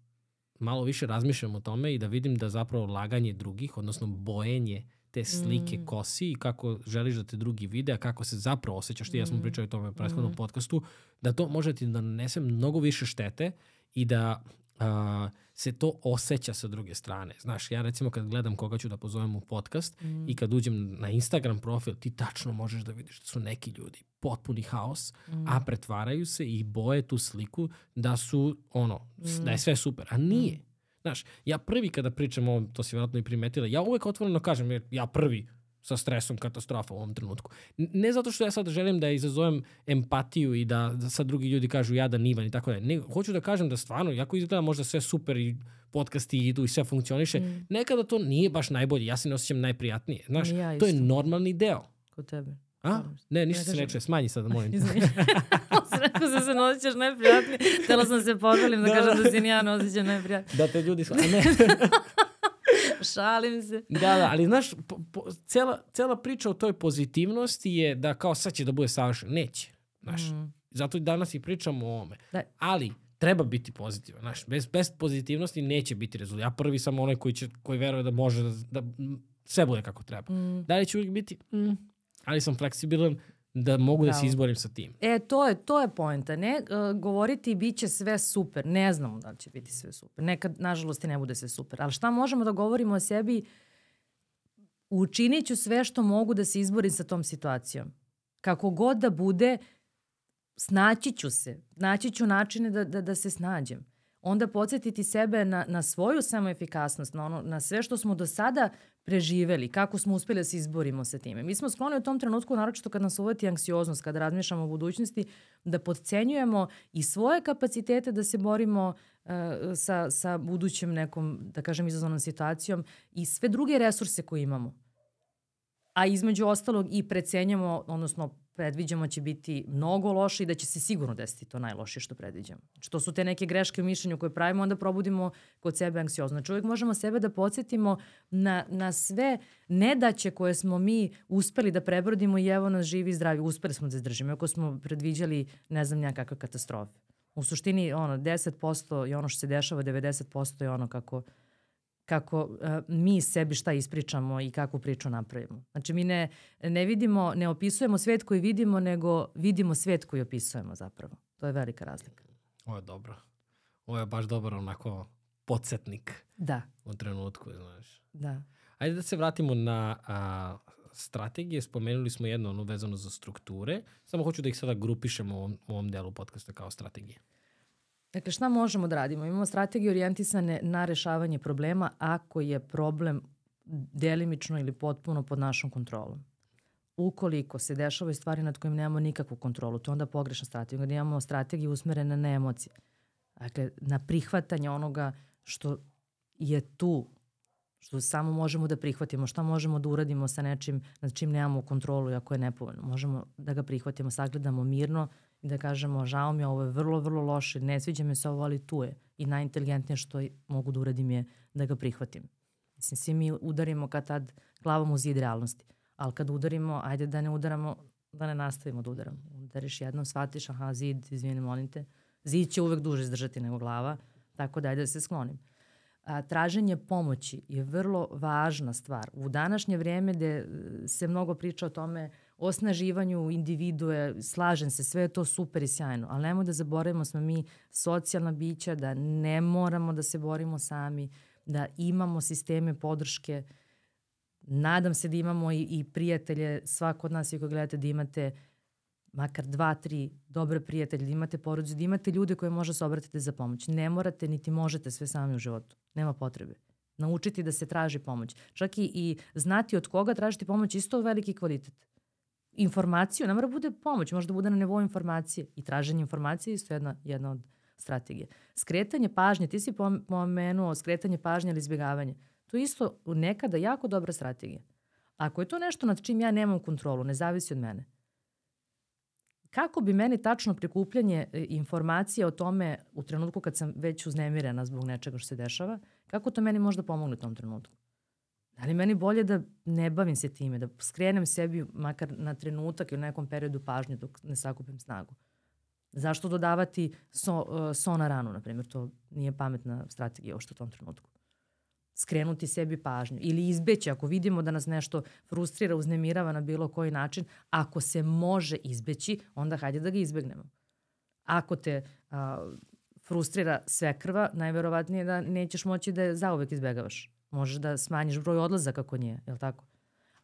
malo više razmišljam o tome i da vidim da zapravo laganje drugih, odnosno bojenje te slike mm. kosi i kako želiš da te drugi vide, a kako se zapravo osjećaš, ti mm. ja smo mm. pričali o tome u prethodnom mm. podcastu, da to može ti da nanese mnogo više štete i da a, se to osjeća sa druge strane. Znaš, ja recimo kad gledam koga ću da pozovem u podcast mm. i kad uđem na Instagram profil, ti tačno možeš da vidiš da su neki ljudi potpuni haos, mm. a pretvaraju se i boje tu sliku da su, ono, mm. da je sve super, a nije. Mm. Znaš, ja prvi kada pričam o ovom, to si vjerojatno i primetila, ja uvek otvoreno kažem, jer ja prvi sa stresom katastrofa u ovom trenutku. Ne zato što ja sad želim da izazovem empatiju i da, da sad drugi ljudi kažu ja da nivan i tako da. Ne, hoću da kažem da stvarno, jako izgleda možda sve super i podcasti idu i sve funkcioniše, mm. nekada to nije baš najbolje. Ja se ne osjećam najprijatnije. Znaš, ja to je normalni deo. Kod tebe. A? Ne, ništa se neče. Smanji <laughs> sad, molim. Rekao se se ne osjećaš najprijatnije. Htela sam se pohvalim da, da kažem da si ja ne osjećam najprijatnije. Da te ljudi... <laughs> A ne. <laughs> Šalim se. Da, da, ali znaš, po, po, cela, cela priča o toj pozitivnosti je da kao sad će da bude savršen. Neće. Znaš, mm. zato i danas i pričamo o ome. Da. Ali, treba biti pozitivan. Znaš, bez, bez pozitivnosti neće biti rezultat. Ja prvi sam onaj koji, će, koji veruje da može da, da sve bude kako treba. Mm. Da li će uvijek biti? Mm. Ali sam fleksibilan da mogu Bravo. da se izborim sa tim. E, to je, to je poenta. Ne uh, govoriti bit će sve super. Ne znamo da li će biti sve super. Nekad, nažalost, i ne bude sve super. Ali šta možemo da govorimo o sebi? Učinit ću sve što mogu da se izborim sa tom situacijom. Kako god da bude, snaći ću se. Naći ću načine da, da, da se snađem onda podsjetiti sebe na, na svoju samoefikasnost, na, ono, na sve što smo do sada preživeli, kako smo uspeli da se izborimo sa time. Mi smo skloni u tom trenutku, naročito kad nas uvati anksioznost, kada razmišljamo o budućnosti, da podcenjujemo i svoje kapacitete da se borimo uh, sa, sa budućem nekom, da kažem, izazovnom situacijom i sve druge resurse koje imamo. A između ostalog i precenjamo, odnosno predviđamo će biti mnogo loše i da će se sigurno desiti to najlošije što predviđamo. Znači, to su te neke greške u mišljenju koje pravimo, onda probudimo kod sebe anksiozno. Znači, uvijek možemo sebe da podsjetimo na, na sve nedaće koje smo mi uspeli da prebrodimo i evo nas živi i zdravi. Uspeli smo da izdržimo, ako smo predviđali ne znam nekakve katastrofe. U suštini, ono, 10% je ono što se dešava, 90% je ono kako kako uh, mi sebi šta ispričamo i kakvu priču napravimo. Znači mi ne, ne vidimo, ne opisujemo svet koji vidimo, nego vidimo svet koji opisujemo zapravo. To je velika razlika. Ovo je dobro. Ovo je baš dobro onako podsjetnik. Da. U trenutku, znaš. Da. Ajde da se vratimo na a, strategije, spomenuli smo jedno ono vezano za strukture, samo hoću da ih sada grupišemo u ovom, u ovom delu podcasta kao strategije. Dakle, šta možemo da radimo? Imamo strategije orijentisane na rešavanje problema ako je problem delimično ili potpuno pod našom kontrolom. Ukoliko se dešavaju stvari nad kojim nemamo nikakvu kontrolu, to je onda pogrešna strategija. Onda imamo strategiju usmerene na emocije. Dakle, na prihvatanje onoga što je tu, što samo možemo da prihvatimo, šta možemo da uradimo sa nečim nad čim nemamo kontrolu i ako je nepovoljno. Možemo da ga prihvatimo, sagledamo mirno da kažemo žao mi, ovo je vrlo, vrlo loše, ne sviđa mi se ovo, ali tu je. I najinteligentnije što mogu da uradim je da ga prihvatim. Mislim, svi mi udarimo kad tad glavom u zid realnosti. Ali kad udarimo, ajde da ne udaramo, da ne nastavimo da udaramo. Udariš jednom, shvatiš, aha, zid, izvini, molim te. Zid će uvek duže izdržati nego glava, tako da ajde da se sklonim. A, traženje pomoći je vrlo važna stvar. U današnje vreme gde se mnogo priča o tome osnaživanju individue, slažem se, sve je to super i sjajno, ali nemoj da zaboravimo smo mi socijalna bića, da ne moramo da se borimo sami, da imamo sisteme podrške. Nadam se da imamo i, i prijatelje, svako od nas i koji gledate da imate makar dva, tri dobre prijatelje, da imate porodicu, da imate ljude koje može se obratiti za pomoć. Ne morate niti možete sve sami u životu. Nema potrebe. Naučiti da se traži pomoć. Čak i, i znati od koga tražiti pomoć isto veliki kvalitet. Informaciju, ne mora bude pomoć, može da bude na nivou informacije. I traženje informacije isto jedna, jedna od strategije. Skretanje pažnje, ti si pomenuo skretanje pažnje ili izbjegavanje. To je isto nekada jako dobra strategija. Ako je to nešto nad čim ja nemam kontrolu, ne zavisi od mene, kako bi meni tačno prikupljanje e, informacija o tome u trenutku kad sam već uznemirena zbog nečega što se dešava, kako to meni možda pomogne u tom trenutku? Da li meni bolje da ne bavim se time, da skrenem sebi makar na trenutak ili nekom periodu pažnje dok ne sakupim snagu? Zašto dodavati so, uh, so na ranu, na primjer, to nije pametna strategija ošto u tom trenutku. Skrenuti sebi pažnju ili izbeći ako vidimo da nas nešto frustrira, uznemirava na bilo koji način, ako se može izbeći, onda hajde da ga izbegnemo. Ako te uh, frustrira sve krva, najverovatnije da nećeš moći da je zauvek izbegavaš. Možeš da smanjiš broj odlazaka ako nije, je li tako?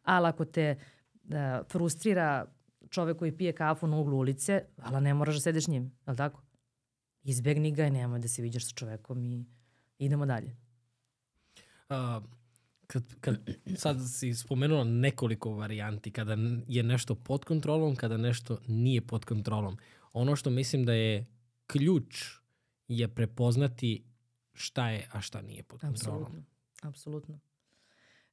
Ali ako te uh, frustrira čovek koji pije kafu na uglu ulice, ali ne moraš da sedeš njim, je li tako? Izbegni ga i nemoj da se viđaš sa čovekom i idemo dalje. Uh, kad, kad sad si spomenula nekoliko varijanti, kada je nešto pod kontrolom, kada nešto nije pod kontrolom. Ono što mislim da je ključ je prepoznati šta je, a šta nije pod kontrolom. Apsolutno. Apsolutno.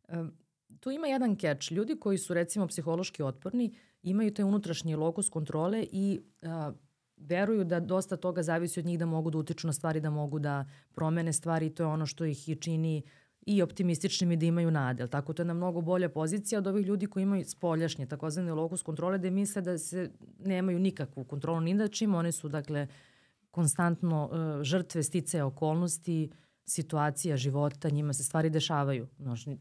Um, tu ima jedan keč. Ljudi koji su recimo psihološki otporni imaju taj unutrašnji lokus kontrole i a, veruju da dosta toga zavisi od njih da mogu da utiču na stvari, da mogu da promene stvari i to je ono što ih i čini i optimističnim i da imaju nade. Tako to je na mnogo bolja pozicija od ovih ljudi koji imaju spoljašnje, takozvane lokus kontrole, da misle da se nemaju nikakvu kontrolu ni da čim. Oni su, dakle, konstantno uh, žrtve sticaja okolnosti, situacija, života, njima se stvari dešavaju. Znači,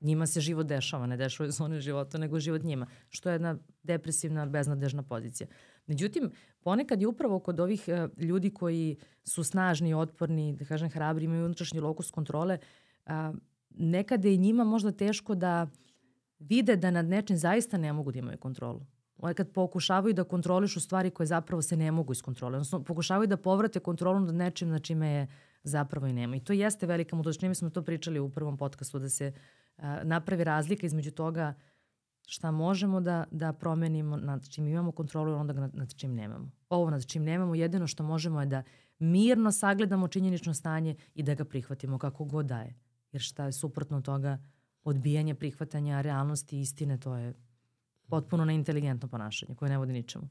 njima se život dešava, ne dešavaju se one života, nego život njima, što je jedna depresivna, beznadežna pozicija. Međutim, ponekad je upravo kod ovih uh, ljudi koji su snažni, otporni, da kažem hrabri, imaju unutrašnji lokus kontrole, uh, nekada je njima možda teško da vide da nad nečim zaista ne mogu da imaju kontrolu. Ovaj kad pokušavaju da kontrolišu stvari koje zapravo se ne mogu iskontroliti. Odnosno, pokušavaju da povrate kontrolu nad nečim na čime je zapravo i nema. I to jeste velika mudrost. Mi smo to pričali u prvom podcastu da se napravi razlika između toga šta možemo da, da promenimo, nad čim imamo kontrolu i onda nad, nad čim nemamo. Ovo nad čim nemamo, jedino što možemo je da mirno sagledamo činjenično stanje i da ga prihvatimo kako god daje. Jer šta je suprotno toga odbijanje prihvatanja realnosti i istine, to je potpuno neinteligentno ponašanje koje ne vodi ničemu.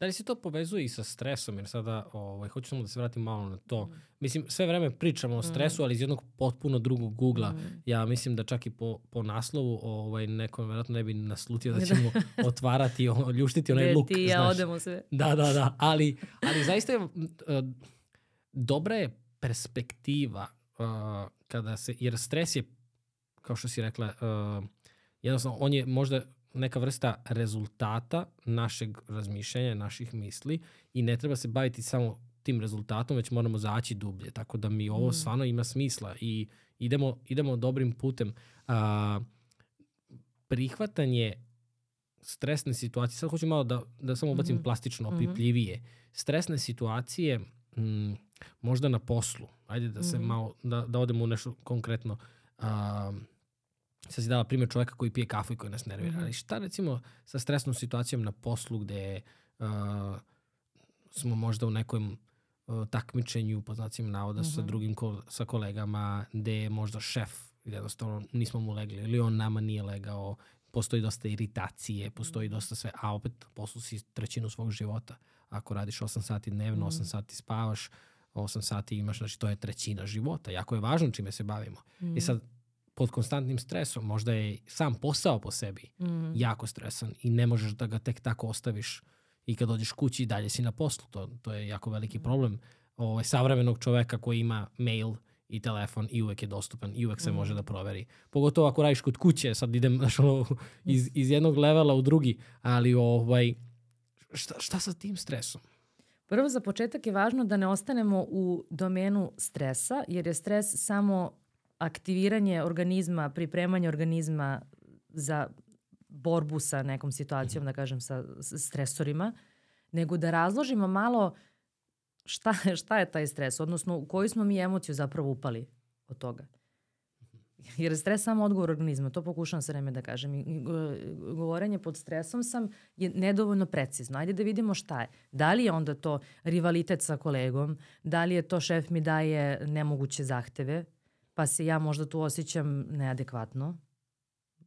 Da li se to povezuje i sa stresom? Jer sada, ovaj, hoću samo da se vratim malo na to. Mm. Mislim, sve vreme pričamo o stresu, mm. ali iz jednog potpuno drugog ugla. Mm. Ja mislim da čak i po, po naslovu ovaj, neko verovatno ne bi naslutio da, da. ćemo <laughs> otvarati, ljuštiti onaj luk. Ti ja odemo sve. Da, da, da. Ali, ali zaista je, uh, dobra je perspektiva uh, kada se, jer stres je, kao što si rekla, uh, jednostavno on je možda neka vrsta rezultata našeg razmišljanja, naših misli i ne treba se baviti samo tim rezultatom, već moramo zaći dublje. Tako da mi ovo mm. stvarno ima smisla i idemo, idemo dobrim putem. A, prihvatanje stresne situacije, sad hoću malo da, da samo ubacim mm -hmm. plastično, opipljivije. Mm -hmm. Stresne situacije m, možda na poslu, ajde da se mm -hmm. malo, da, da odemo u nešto konkretno. A, sad si dala primjer čoveka koji pije kafu i koji nas nervira, -hmm. ali šta recimo sa stresnom situacijom na poslu gde a, smo možda u nekom uh, takmičenju, po znacima navoda, mm -hmm. sa mhm. drugim ko, sa kolegama, gde je možda šef, jednostavno nismo mu legli, ili on nama nije legao, postoji dosta iritacije, postoji mhm. dosta sve, a opet poslu si trećinu svog života. Ako radiš 8 sati dnevno, mm. 8 sati spavaš, 8 sati imaš, znači to je trećina života. Jako je važno čime se bavimo. Mm. I sad, pod konstantnim stresom, možda je sam posao po sebi mm. jako stresan i ne možeš da ga tek tako ostaviš i kad dođeš kući dalje si na poslu. To, to je jako veliki mm. problem ovaj, savremenog čoveka koji ima mail i telefon i uvek je dostupan i uvek se mm. može da proveri. Pogotovo ako radiš kod kuće, sad idem <laughs> znaš, ono, iz, iz jednog levela u drugi, ali ovaj, šta, šta sa tim stresom? Prvo, za početak je važno da ne ostanemo u domenu stresa, jer je stres samo aktiviranje organizma, pripremanje organizma za borbu sa nekom situacijom, da kažem, sa stresorima, nego da razložimo malo šta, <laughs> šta je taj stres, odnosno u koju smo mi emociju zapravo upali od toga. Jer stres samo odgovor organizma, to pokušavam sve vreme da kažem. I govorenje pod stresom sam je nedovoljno precizno. Ajde da vidimo šta je. Da li je onda to rivalitet sa kolegom, da li je to šef mi daje nemoguće zahteve, pa se ja možda tu osjećam neadekvatno,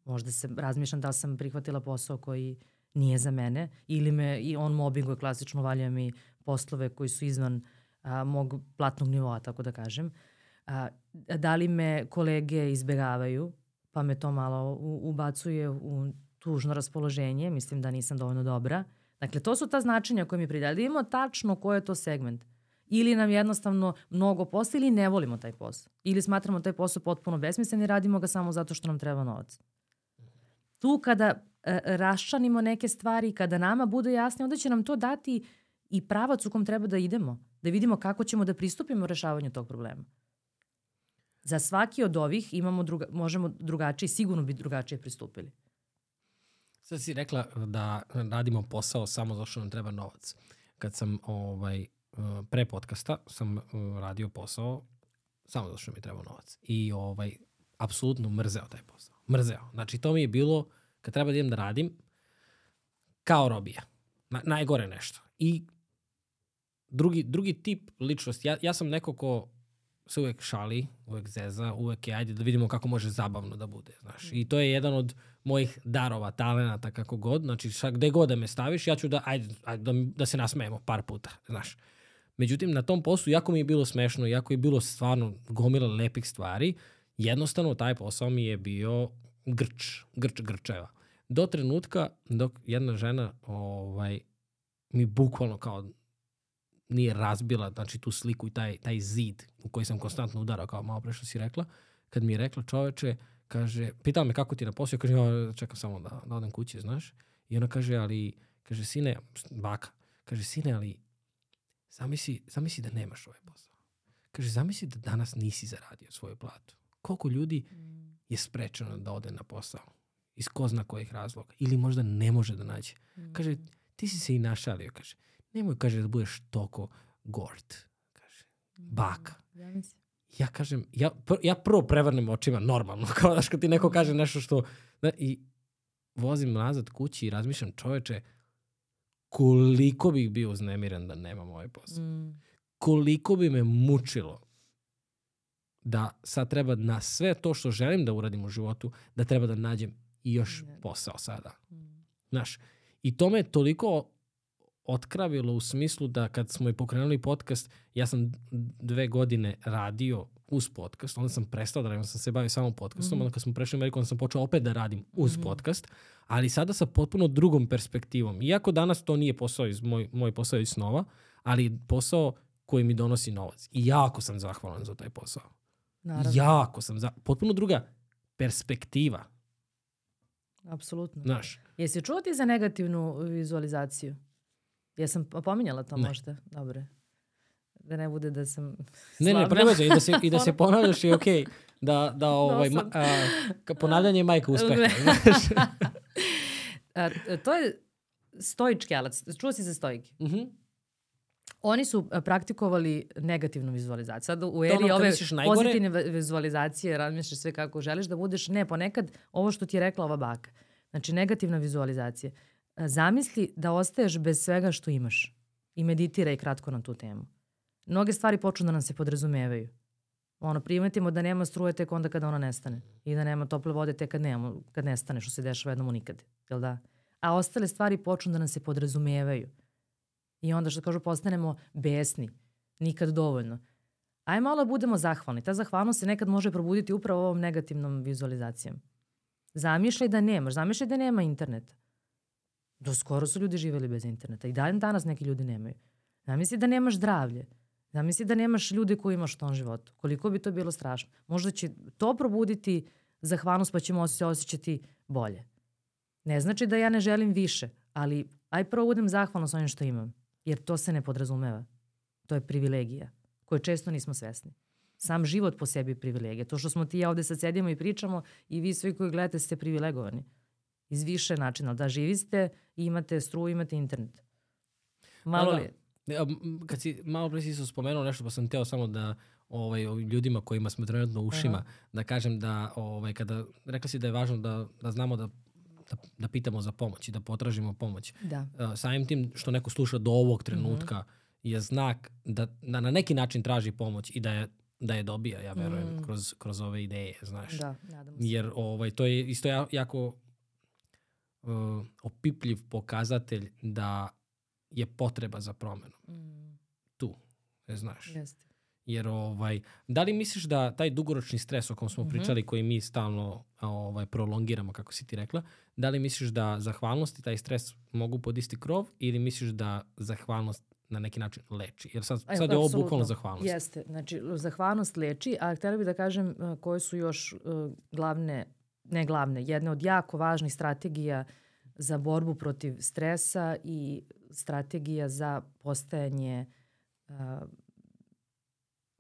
možda se razmišljam da sam prihvatila posao koji nije za mene ili me i on mobbinguje klasično valja mi poslove koji su izvan a, mog platnog nivoa, tako da kažem. A, da li me kolege izbegavaju, pa me to malo u, ubacuje u tužno raspoloženje, mislim da nisam dovoljno dobra. Dakle, to su ta značenja koje mi pridali. Da imamo tačno ko je to segment. Ili nam jednostavno mnogo posla ili ne volimo taj posao. Ili smatramo taj posao potpuno besmislen i radimo ga samo zato što nam treba novac tu kada e, raščanimo neke stvari, kada nama bude jasno, onda će nam to dati i pravac u kom treba da idemo, da vidimo kako ćemo da pristupimo rešavanju tog problema. Za svaki od ovih imamo druga, možemo drugačije, sigurno bi drugačije pristupili. Sad si rekla da radimo posao samo zato što nam treba novac. Kad sam ovaj, pre podcasta sam radio posao samo zato što mi treba novac. I ovaj, apsolutno mrzeo taj posao mrzeo. Znači, to mi je bilo, kad treba da idem da radim, kao robija. Na, najgore nešto. I drugi, drugi tip ličnosti, ja, ja sam neko ko se uvek šali, uvek zeza, uvek je, ajde da vidimo kako može zabavno da bude, znaš. I to je jedan od mojih darova, talenata, kako god, znači šta, gde god da me staviš, ja ću da, ajde, ajde da, da se nasmejemo par puta, znaš. Međutim, na tom poslu, jako mi je bilo smešno, jako je bilo stvarno gomila lepih stvari, jednostavno taj posao mi je bio grč, grč grčeva. Do trenutka dok jedna žena ovaj, mi bukvalno kao nije razbila znači, tu sliku i taj, taj zid u koji sam konstantno udarao, kao malo pre što si rekla, kad mi je rekla čoveče, kaže, pitala me kako ti na posao, kaže, ja čekam samo da, da odem kući, znaš. I ona kaže, ali, kaže, sine, baka, kaže, sine, ali zamisli, zamisli da nemaš ovaj posao. Kaže, zamisli da danas nisi zaradio svoju platu koliko ljudi mm. je sprečeno da ode na posao iz ko zna kojih razloga ili možda ne može da nađe. Mm. Kaže, ti si se i našalio, kaže. Nemoj, kaže, da budeš toko gord, kaže. Mm. Baka. Ja kažem, ja, pr ja prvo prevrnem očima normalno, <laughs> kao daš kad ti neko kaže nešto što... Da, I vozim nazad kući i razmišljam, čoveče, koliko bih bio uznemiren da nemam ovaj posao. Mm. Koliko bi me mučilo da sad treba na sve to što želim da uradim u životu, da treba da nađem i još posao sada. Mm. Znaš, i to me toliko otkravilo u smislu da kad smo i pokrenuli podcast, ja sam dve godine radio uz podcast, onda sam prestao da radim, sam se bavio samo podcastom, mm onda kad smo prešli u Ameriku, onda sam počeo opet da radim uz mm podcast, ali sada sa potpuno drugom perspektivom. Iako danas to nije posao iz moj, moj posao iz snova, ali posao koji mi donosi novac. I jako sam zahvalan za taj posao. Naravno. Jako sam, za, potpuno druga perspektiva. Apsolutno. Znaš. Jesi čuo ti za negativnu vizualizaciju? Jesam pominjala to ne. možda? Dobre. Da ne bude da sam. Ne, ne, prema i da se, i da se <laughs> <laughs> ponavljaš i okej. Okay. da, da ovaj, ma, sam. a, ponavljanje je majka uspeha. <laughs> A, to je stoički alat. Čuo si za stojke? Mhm. Oni su praktikovali negativnu vizualizaciju. Sad u ono eri kad ove najgore- pozitivne vi- vizualizacije razmišljaš sve kako želiš da budeš. Ne, ponekad ovo što ti je rekla ova baka. Znači negativna vizualizacija. Zamisli da ostaješ bez svega što imaš i meditiraj kratko na tu temu. Mnoge stvari počnu da nam se podrazumevaju. Ono, primetimo da nema struje tek onda kada ona nestane. I da nema tople vode tek kad, nemamo, kad nestane, što se dešava jednom u nikad. Jel da? A ostale stvari počnu da nam se podrazumevaju. I onda što kažu postanemo besni. Nikad dovoljno. Aj malo budemo zahvalni. Ta zahvalnost se nekad može probuditi upravo ovom negativnom vizualizacijom. Zamišljaj da nemaš. Zamišljaj da nema interneta. Do skoro su ljudi živeli bez interneta. I dan danas neki ljudi nemaju. Zamisli da nemaš zdravlje. Zamisli da nemaš ljude koji imaš u tom životu. Koliko bi to bilo strašno. Možda će to probuditi zahvalnost pa ćemo se osjećati bolje. Ne znači da ja ne želim više, ali aj prvo budem zahvalna s onim što imam. Jer to se ne podrazumeva. To je privilegija koju često nismo svesni. Sam život po sebi je privilegija. To što smo ti i ja ovde sad sedimo i pričamo i vi svi koji gledate ste privilegovani. Iz više načina. Da živiste i imate struju, imate internet. Malo Da, li? da. M, Kad si malo pre si spomenuo nešto, pa sam teo samo da ovaj, ovim ljudima kojima smo trenutno u ušima, Aha. da kažem da, ovaj, kada, rekla si da je važno da, da znamo da, da, da pitamo za pomoć i da potražimo pomoć. Da. Uh, samim tim što neko sluša do ovog trenutka je znak da, da na neki način traži pomoć i da je, da je dobija, ja verujem, Mm. kroz, kroz ove ideje, znaš. Da, nadamo se. Jer ovaj, to je isto ja- jako uh, opipljiv pokazatelj da je potreba za promenu Mm, tu, ne znaš. jeste. Jer ovaj, da li misliš da taj dugoročni stres o kom smo Mhm. pričali, koji mi stalno ovaj, prolongiramo, kako si ti rekla, da li misliš da zahvalnost i taj stres mogu pod isti krov ili misliš da zahvalnost na neki način leči? Jer sad, Evo, sad je ovo bukvalno zahvalnost. Jeste, znači zahvalnost leči, a htjela bih da kažem uh, koje su još uh, glavne, ne glavne, jedne od jako važnih strategija za borbu protiv stresa i strategija za postajanje uh,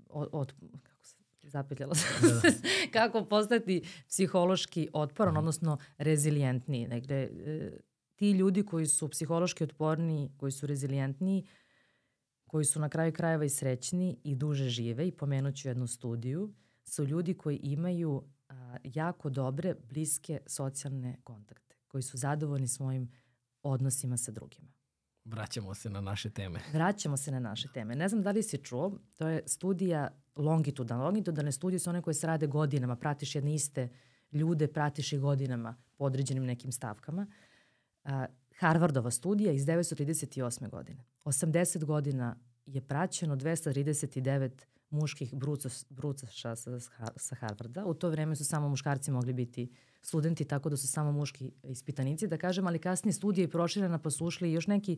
od, kako se zapetljala? Sam Da, <laughs> kako postati psihološki otporan, odnosno rezilijentniji. Dakle, e, ti ljudi koji su psihološki otporniji, koji su rezilijentniji, koji su na kraju krajeva i srećni i duže žive i pomenut ću jednu studiju, su ljudi koji imaju a, jako dobre, bliske socijalne kontakte, koji su zadovoljni svojim odnosima sa drugima. Vraćamo se na naše teme. Vraćamo se na naše teme. Ne znam da li si čuo, to je studija longitudalna. Longitudalne studije su one koje se rade godinama, pratiš jedne iste ljude, pratiš ih godinama po određenim nekim stavkama. A, Harvardova studija iz 1938. godine. 80 godina je praćeno 239 muških brucos, brucaša sa, sa Harvarda. U to vreme su samo muškarci mogli biti studenti, tako da su samo muški ispitanici, da kažem, ali kasnije studija je proširena pa su ušli još neki,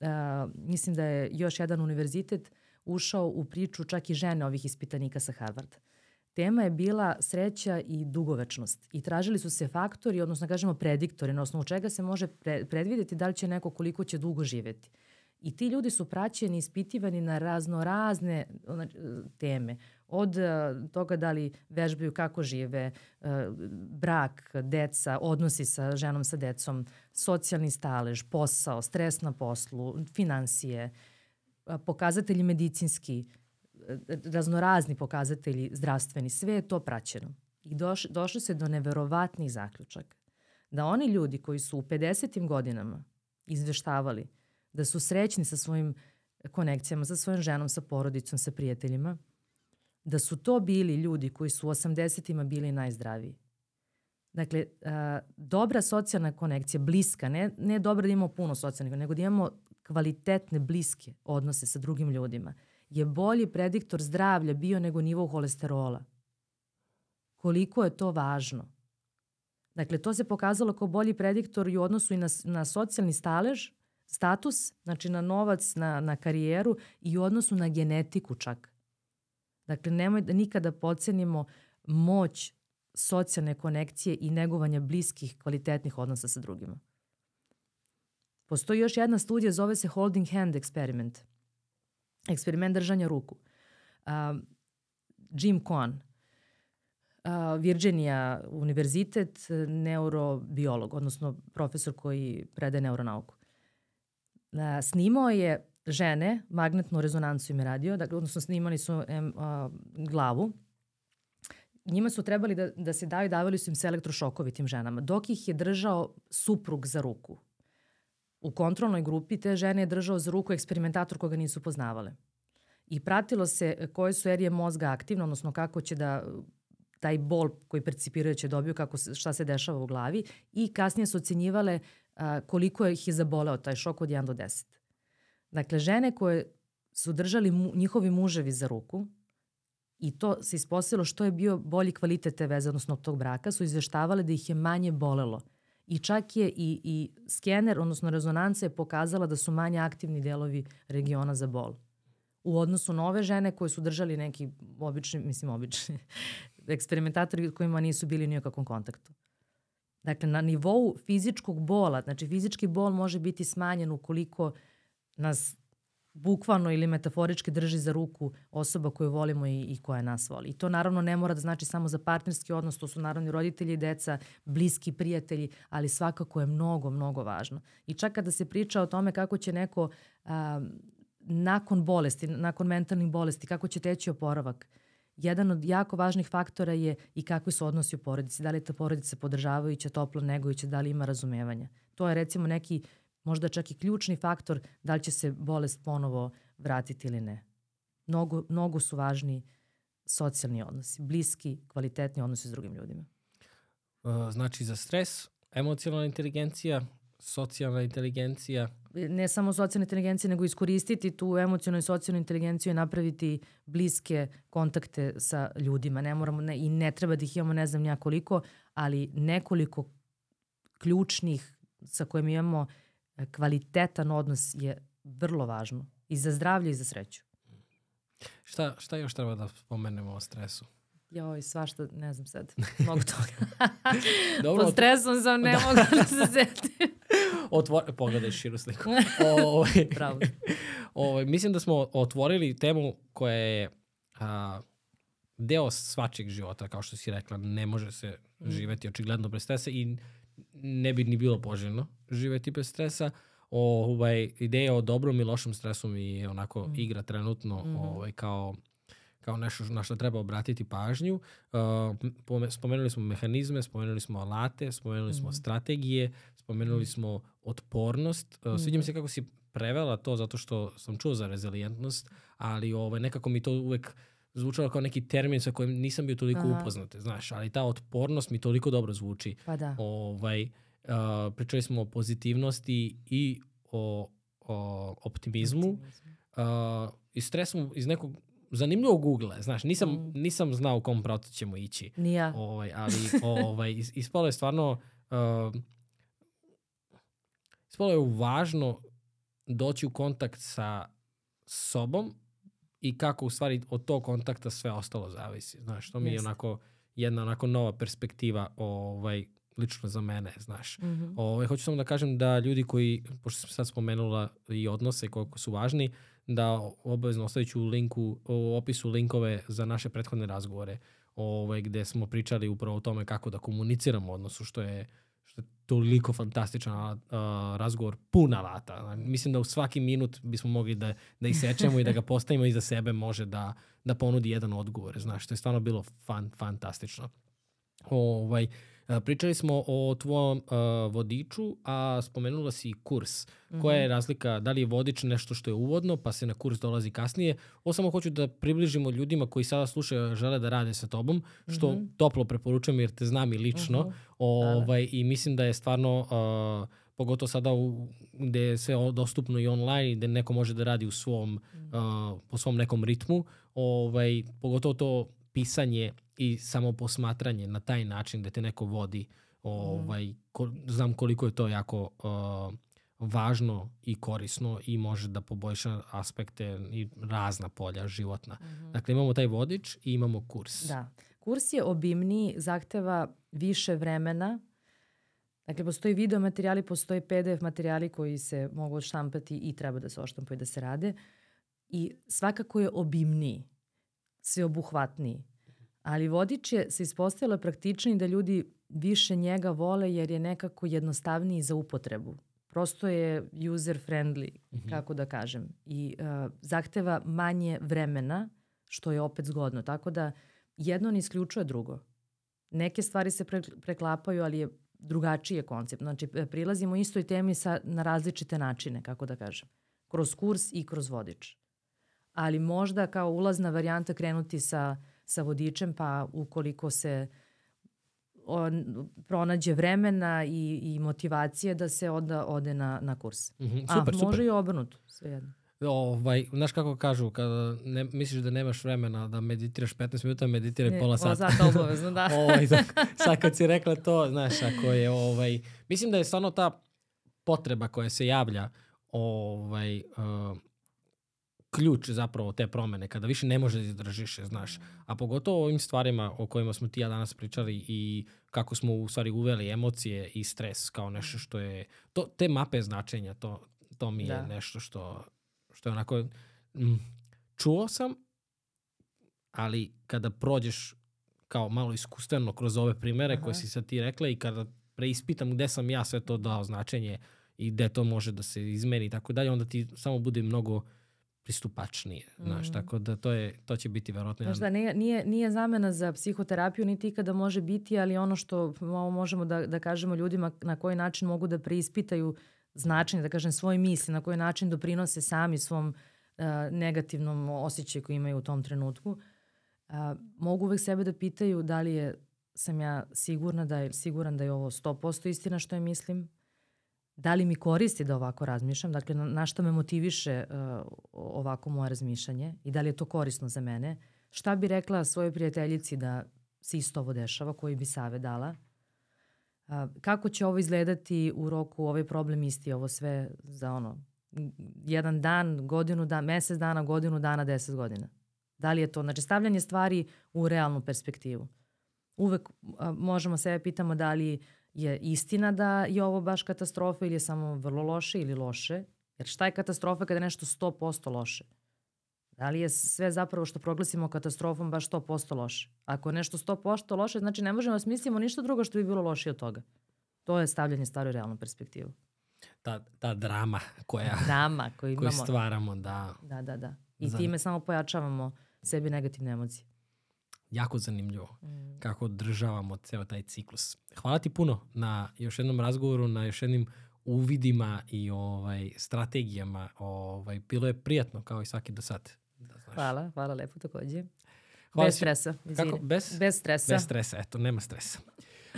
uh, mislim da je još jedan univerzitet ušao u priču čak i žene ovih ispitanika sa Harvarda. Tema je bila sreća i dugovečnost i tražili su se faktori, odnosno kažemo prediktori, na osnovu čega se može pre, predvideti da li će neko koliko će dugo živeti. I ti ljudi su praćeni, ispitivani na razno razne teme. Od uh, toga da li vežbaju kako žive, uh, brak, deca, odnosi sa ženom sa decom, socijalni stalež, posao, stres na poslu, financije, uh, pokazatelji medicinski, raznorazni pokazatelji zdravstveni, sve je to praćeno. I doš, došlo se do neverovatnih zaključaka. Da oni ljudi koji su u 50. godinama izveštavali da su srećni sa svojim konekcijama, sa svojom ženom, sa porodicom, sa prijateljima, da su to bili ljudi koji su u 80-ima bili najzdraviji. Dakle, a, dobra socijalna konekcija, bliska, ne, ne dobra da imamo puno socijalnih, nego da imamo kvalitetne, bliske odnose sa drugim ljudima, je bolji prediktor zdravlja bio nego nivo holesterola. Koliko je to važno? Dakle, to se pokazalo kao bolji prediktor i u odnosu i na, na socijalni stalež, status, znači na novac, na, na karijeru i u odnosu na genetiku čak. Dakle, nemoj da nikada pocenimo moć socijalne konekcije i negovanja bliskih, kvalitetnih odnosa sa drugima. Postoji još jedna studija, zove se Holding Hand Experiment. Eksperiment držanja ruku. Uh, Jim Cohn. Virginia univerzitet, neurobiolog, odnosno profesor koji predaje neuronauku. Snimao je žene, magnetnu rezonancu im je radio, dakle, odnosno snimali su em, a, glavu. Njima su trebali da, da se daju, davali su im se elektrošokovi tim ženama, dok ih je držao suprug za ruku. U kontrolnoj grupi te žene je držao za ruku eksperimentator koga nisu poznavale. I pratilo se koje su erije mozga aktivne, odnosno kako će da taj bol koji percipiraju će dobiju, kako šta se dešava u glavi i kasnije su ocenjivale a, koliko ih je zaboleo taj šok od 1 do 10. Dakle, žene koje su držali mu, njihovi muževi za ruku i to se ispostavilo što je bio bolji kvalitet te veze, odnosno tog braka, su izveštavale da ih je manje bolelo. I čak je i, i skener, odnosno rezonanca je pokazala da su manje aktivni delovi regiona za bol. U odnosu na ove žene koje su držali neki obični, mislim obični, <laughs> eksperimentatori kojima nisu bili u kakvom kontaktu. Dakle, na nivou fizičkog bola, znači fizički bol može biti smanjen ukoliko nas bukvalno ili metaforički drži za ruku osoba koju volimo i, i koja nas voli. I to naravno ne mora da znači samo za partnerski odnos, to su naravno roditelji deca, bliski prijatelji, ali svakako je mnogo, mnogo važno. I čak kada se priča o tome kako će neko a, nakon bolesti, nakon mentalnih bolesti, kako će teći oporavak, jedan od jako važnih faktora je i kakvi su odnosi u porodici. Da li je ta porodica podržavajuća, toplo negujuća, da li ima razumevanja. To je recimo neki možda čak i ključni faktor da li će se bolest ponovo vratiti ili ne. Mnogo, mnogo su važni socijalni odnosi, bliski, kvalitetni odnosi s drugim ljudima. Znači za stres, emocionalna inteligencija, socijalna inteligencija. Ne samo socijalna inteligencija, nego iskoristiti tu emocionalnu i socijalnu inteligenciju i napraviti bliske kontakte sa ljudima. Ne moramo, ne, I ne treba da ih imamo ne znam nija koliko, ali nekoliko ključnih sa kojima imamo kvalitetan odnos je vrlo važno i za zdravlje i za sreću. Šta, šta još treba da spomenemo o stresu? Joj, svašta, ne znam sad, mogu toga. <laughs> Dobro, Pod stresom sam, ne da. mogu da se setim. <laughs> Otvor... Pogledaj širu sliku. o, <laughs> ovaj, Bravo. O, ovaj, mislim da smo otvorili temu koja je a, deo svačeg života, kao što si rekla, ne može se mm. živeti očigledno bez stresa i ne bi ni bilo poželjno živeti bez stresa. O, ovaj, ideja o dobrom i lošem stresu mi je onako mm. igra trenutno mm -hmm. ovaj, kao kao nešto na što treba obratiti pažnju. Uh, spomenuli smo mehanizme, spomenuli smo alate, spomenuli smo mm. strategije, spomenuli mm. smo otpornost. Uh, sviđa mi se kako si prevela to zato što sam čuo za rezilijentnost, ali ovaj, nekako mi to uvek zvučalo kao neki termin sa kojim nisam bio toliko Aha. upoznat, znaš, ali ta otpornost mi toliko dobro zvuči. Pa da. Ovaj, uh, pričali smo o pozitivnosti i o, o optimizmu. Uh, I stres smo iz nekog zanimljivog ugla, znaš, nisam, mm. nisam znao u kom pravcu ćemo ići. Nija. Ovaj, ali <laughs> ovaj, ispalo je stvarno uh, ispalo je važno doći u kontakt sa sobom i kako u stvari od tog kontakta sve ostalo zavisi. Znaš, to mi je onako jedna onako nova perspektiva ovaj, lično za mene, znaš. Mm -hmm. ovaj, hoću samo da kažem da ljudi koji, pošto sam sad spomenula i odnose koliko su važni, da obavezno ostavit ću u linku, u opisu linkove za naše prethodne razgovore ovaj, gde smo pričali upravo o tome kako da komuniciramo odnosu, što je što je toliko fantastičan uh, razgovor, pun alata. Mislim da u svaki minut bismo mogli da, da isečemo i da ga postavimo iza sebe može da, da ponudi jedan odgovor. Znaš, što je stvarno bilo fan, fantastično. Ovaj, uh, Pričali smo o tvojom uh, vodiču, a spomenula si kurs. Mm -hmm. Koja je razlika, da li je vodič nešto što je uvodno, pa se na kurs dolazi kasnije? Ovo samo hoću da približimo ljudima koji sada slušaju, žele da rade sa tobom, što mm -hmm. toplo preporučujem jer te znam i lično. Mm -hmm. ovaj. I mislim da je stvarno... Uh, pogotovo sada u, gde je sve dostupno i online i gde neko može da radi u svom, uh, po svom nekom ritmu, ovaj, pogotovo to pisanje i samo posmatranje na taj način da te neko vodi, ovaj, ko, znam koliko je to jako uh, važno i korisno i može da poboljša aspekte i razna polja životna. Mm -hmm. Dakle, imamo taj vodič i imamo kurs. Da. Kurs je obimniji, zahteva više vremena. Dakle, postoji video materijali, postoji PDF materijali koji se mogu odštampati i treba da se odštampaju da se rade. I svakako je obimniji, sveobuhvatniji Ali vodič je se ispostavilo praktičniji da ljudi više njega vole jer je nekako jednostavniji za upotrebu. Prosto je user friendly, mm -hmm. kako da kažem. I uh, zahteva manje vremena, što je opet zgodno. Tako da jedno ne isključuje drugo. Neke stvari se pre, preklapaju, ali je drugačiji je koncept. Znači, prilazimo istoj temi sa, na različite načine, kako da kažem. Kroz kurs i kroz vodič. Ali možda kao ulazna varijanta krenuti sa, sa vodičem, pa ukoliko se on, pronađe vremena i, i motivacije da se onda ode na, na kurs. Mm -hmm, super, A, može super. i obrnuto, svejedno. Ovaj, znaš kako kažu, kada ne, misliš da nemaš vremena da meditiraš 15 minuta, meditiraj ne, pola sata. Pola sata obavezno, da. <laughs> ovaj, sad kad si rekla to, znaš, ako je, ovaj, mislim da je stvarno ta potreba koja se javlja, ovaj, uh, ključ zapravo te promene, kada više ne može da izdržiš, znaš. A pogotovo ovim stvarima o kojima smo ti ja danas pričali i kako smo u stvari uveli emocije i stres kao nešto što je, to, te mape značenja, to, to mi je da. nešto što što je onako, mm, čuo sam, ali kada prođeš kao malo iskustveno kroz ove primere Aha. koje si sad ti rekla i kada preispitam gde sam ja sve to dao značenje i gde to može da se izmeri i tako dalje, onda ti samo bude mnogo pristupačnije, mm. znaš, tako da to, je, to će biti verovatno... Znaš da, nije, nije, nije zamena za psihoterapiju niti kada može biti, ali ono što možemo da, da kažemo ljudima na koji način mogu da preispitaju značenje, da kažem, svoje misli, na koji način doprinose sami svom uh, negativnom osjećaju koji imaju u tom trenutku, uh, mogu uvek sebe da pitaju da li je, sam ja sigurna da je, siguran da je ovo 100% istina što je mislim, da li mi koristi da ovako razmišljam, dakle na, na što me motiviše uh, ovako moje razmišljanje i da li je to korisno za mene, šta bi rekla svojoj prijateljici da se isto ovo dešava, koji bi save dala, A, kako će ovo izgledati u roku, ovaj problem isti, ovo sve za ono, jedan dan, godinu dana, mesec dana, godinu dana, deset godina. Da li je to, znači stavljanje stvari u realnu perspektivu. Uvek a, možemo sebe pitamo da li je istina da je ovo baš katastrofa ili je samo vrlo loše ili loše. Jer šta je katastrofa kada je nešto 100% loše? Da li je sve zapravo što proglasimo katastrofom baš 100% loše? Ako je nešto 100% loše, znači ne možemo da smislimo ništa drugo što bi bilo lošije od toga. To je stavljanje stvari u realnu perspektivu. Ta, ta drama koja, drama koju, <laughs> imamo. koju stvaramo, da. Da, da, da. I time samo pojačavamo sebi negativne emocije. Jako zanimljivo mm. kako održavamo ceo taj ciklus. Hvala ti puno na još jednom razgovoru, na još jednim uvidima i ovaj strategijama. Ovaj, bilo je prijatno kao i svaki do sad. Da znaš. Hvala, hvala lepo takođe. Hvala bez si, stresa. Izvini. Kako? Bez? Bez stresa. Bez stresa, eto, nema stresa.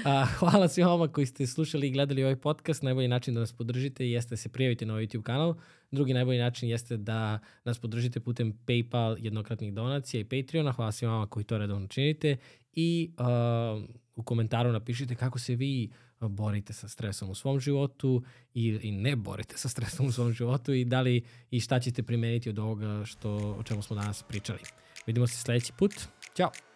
A, hvala svima vama koji ste slušali i gledali ovaj podcast. Najbolji način da nas podržite jeste da se prijavite na ovaj YouTube kanal. Drugi najbolji način jeste da nas podržite putem PayPal, jednokratnih donacija i Patreona. Hvala svima vama koji to redovno činite. I uh, u komentaru napišite kako se vi borite sa stresom u svom životu i, i ne borite sa stresom u svom životu i da li i šta ćete primeniti od ovoga što, o čemu smo danas pričali. Vidimo se sledeći put. Ćao!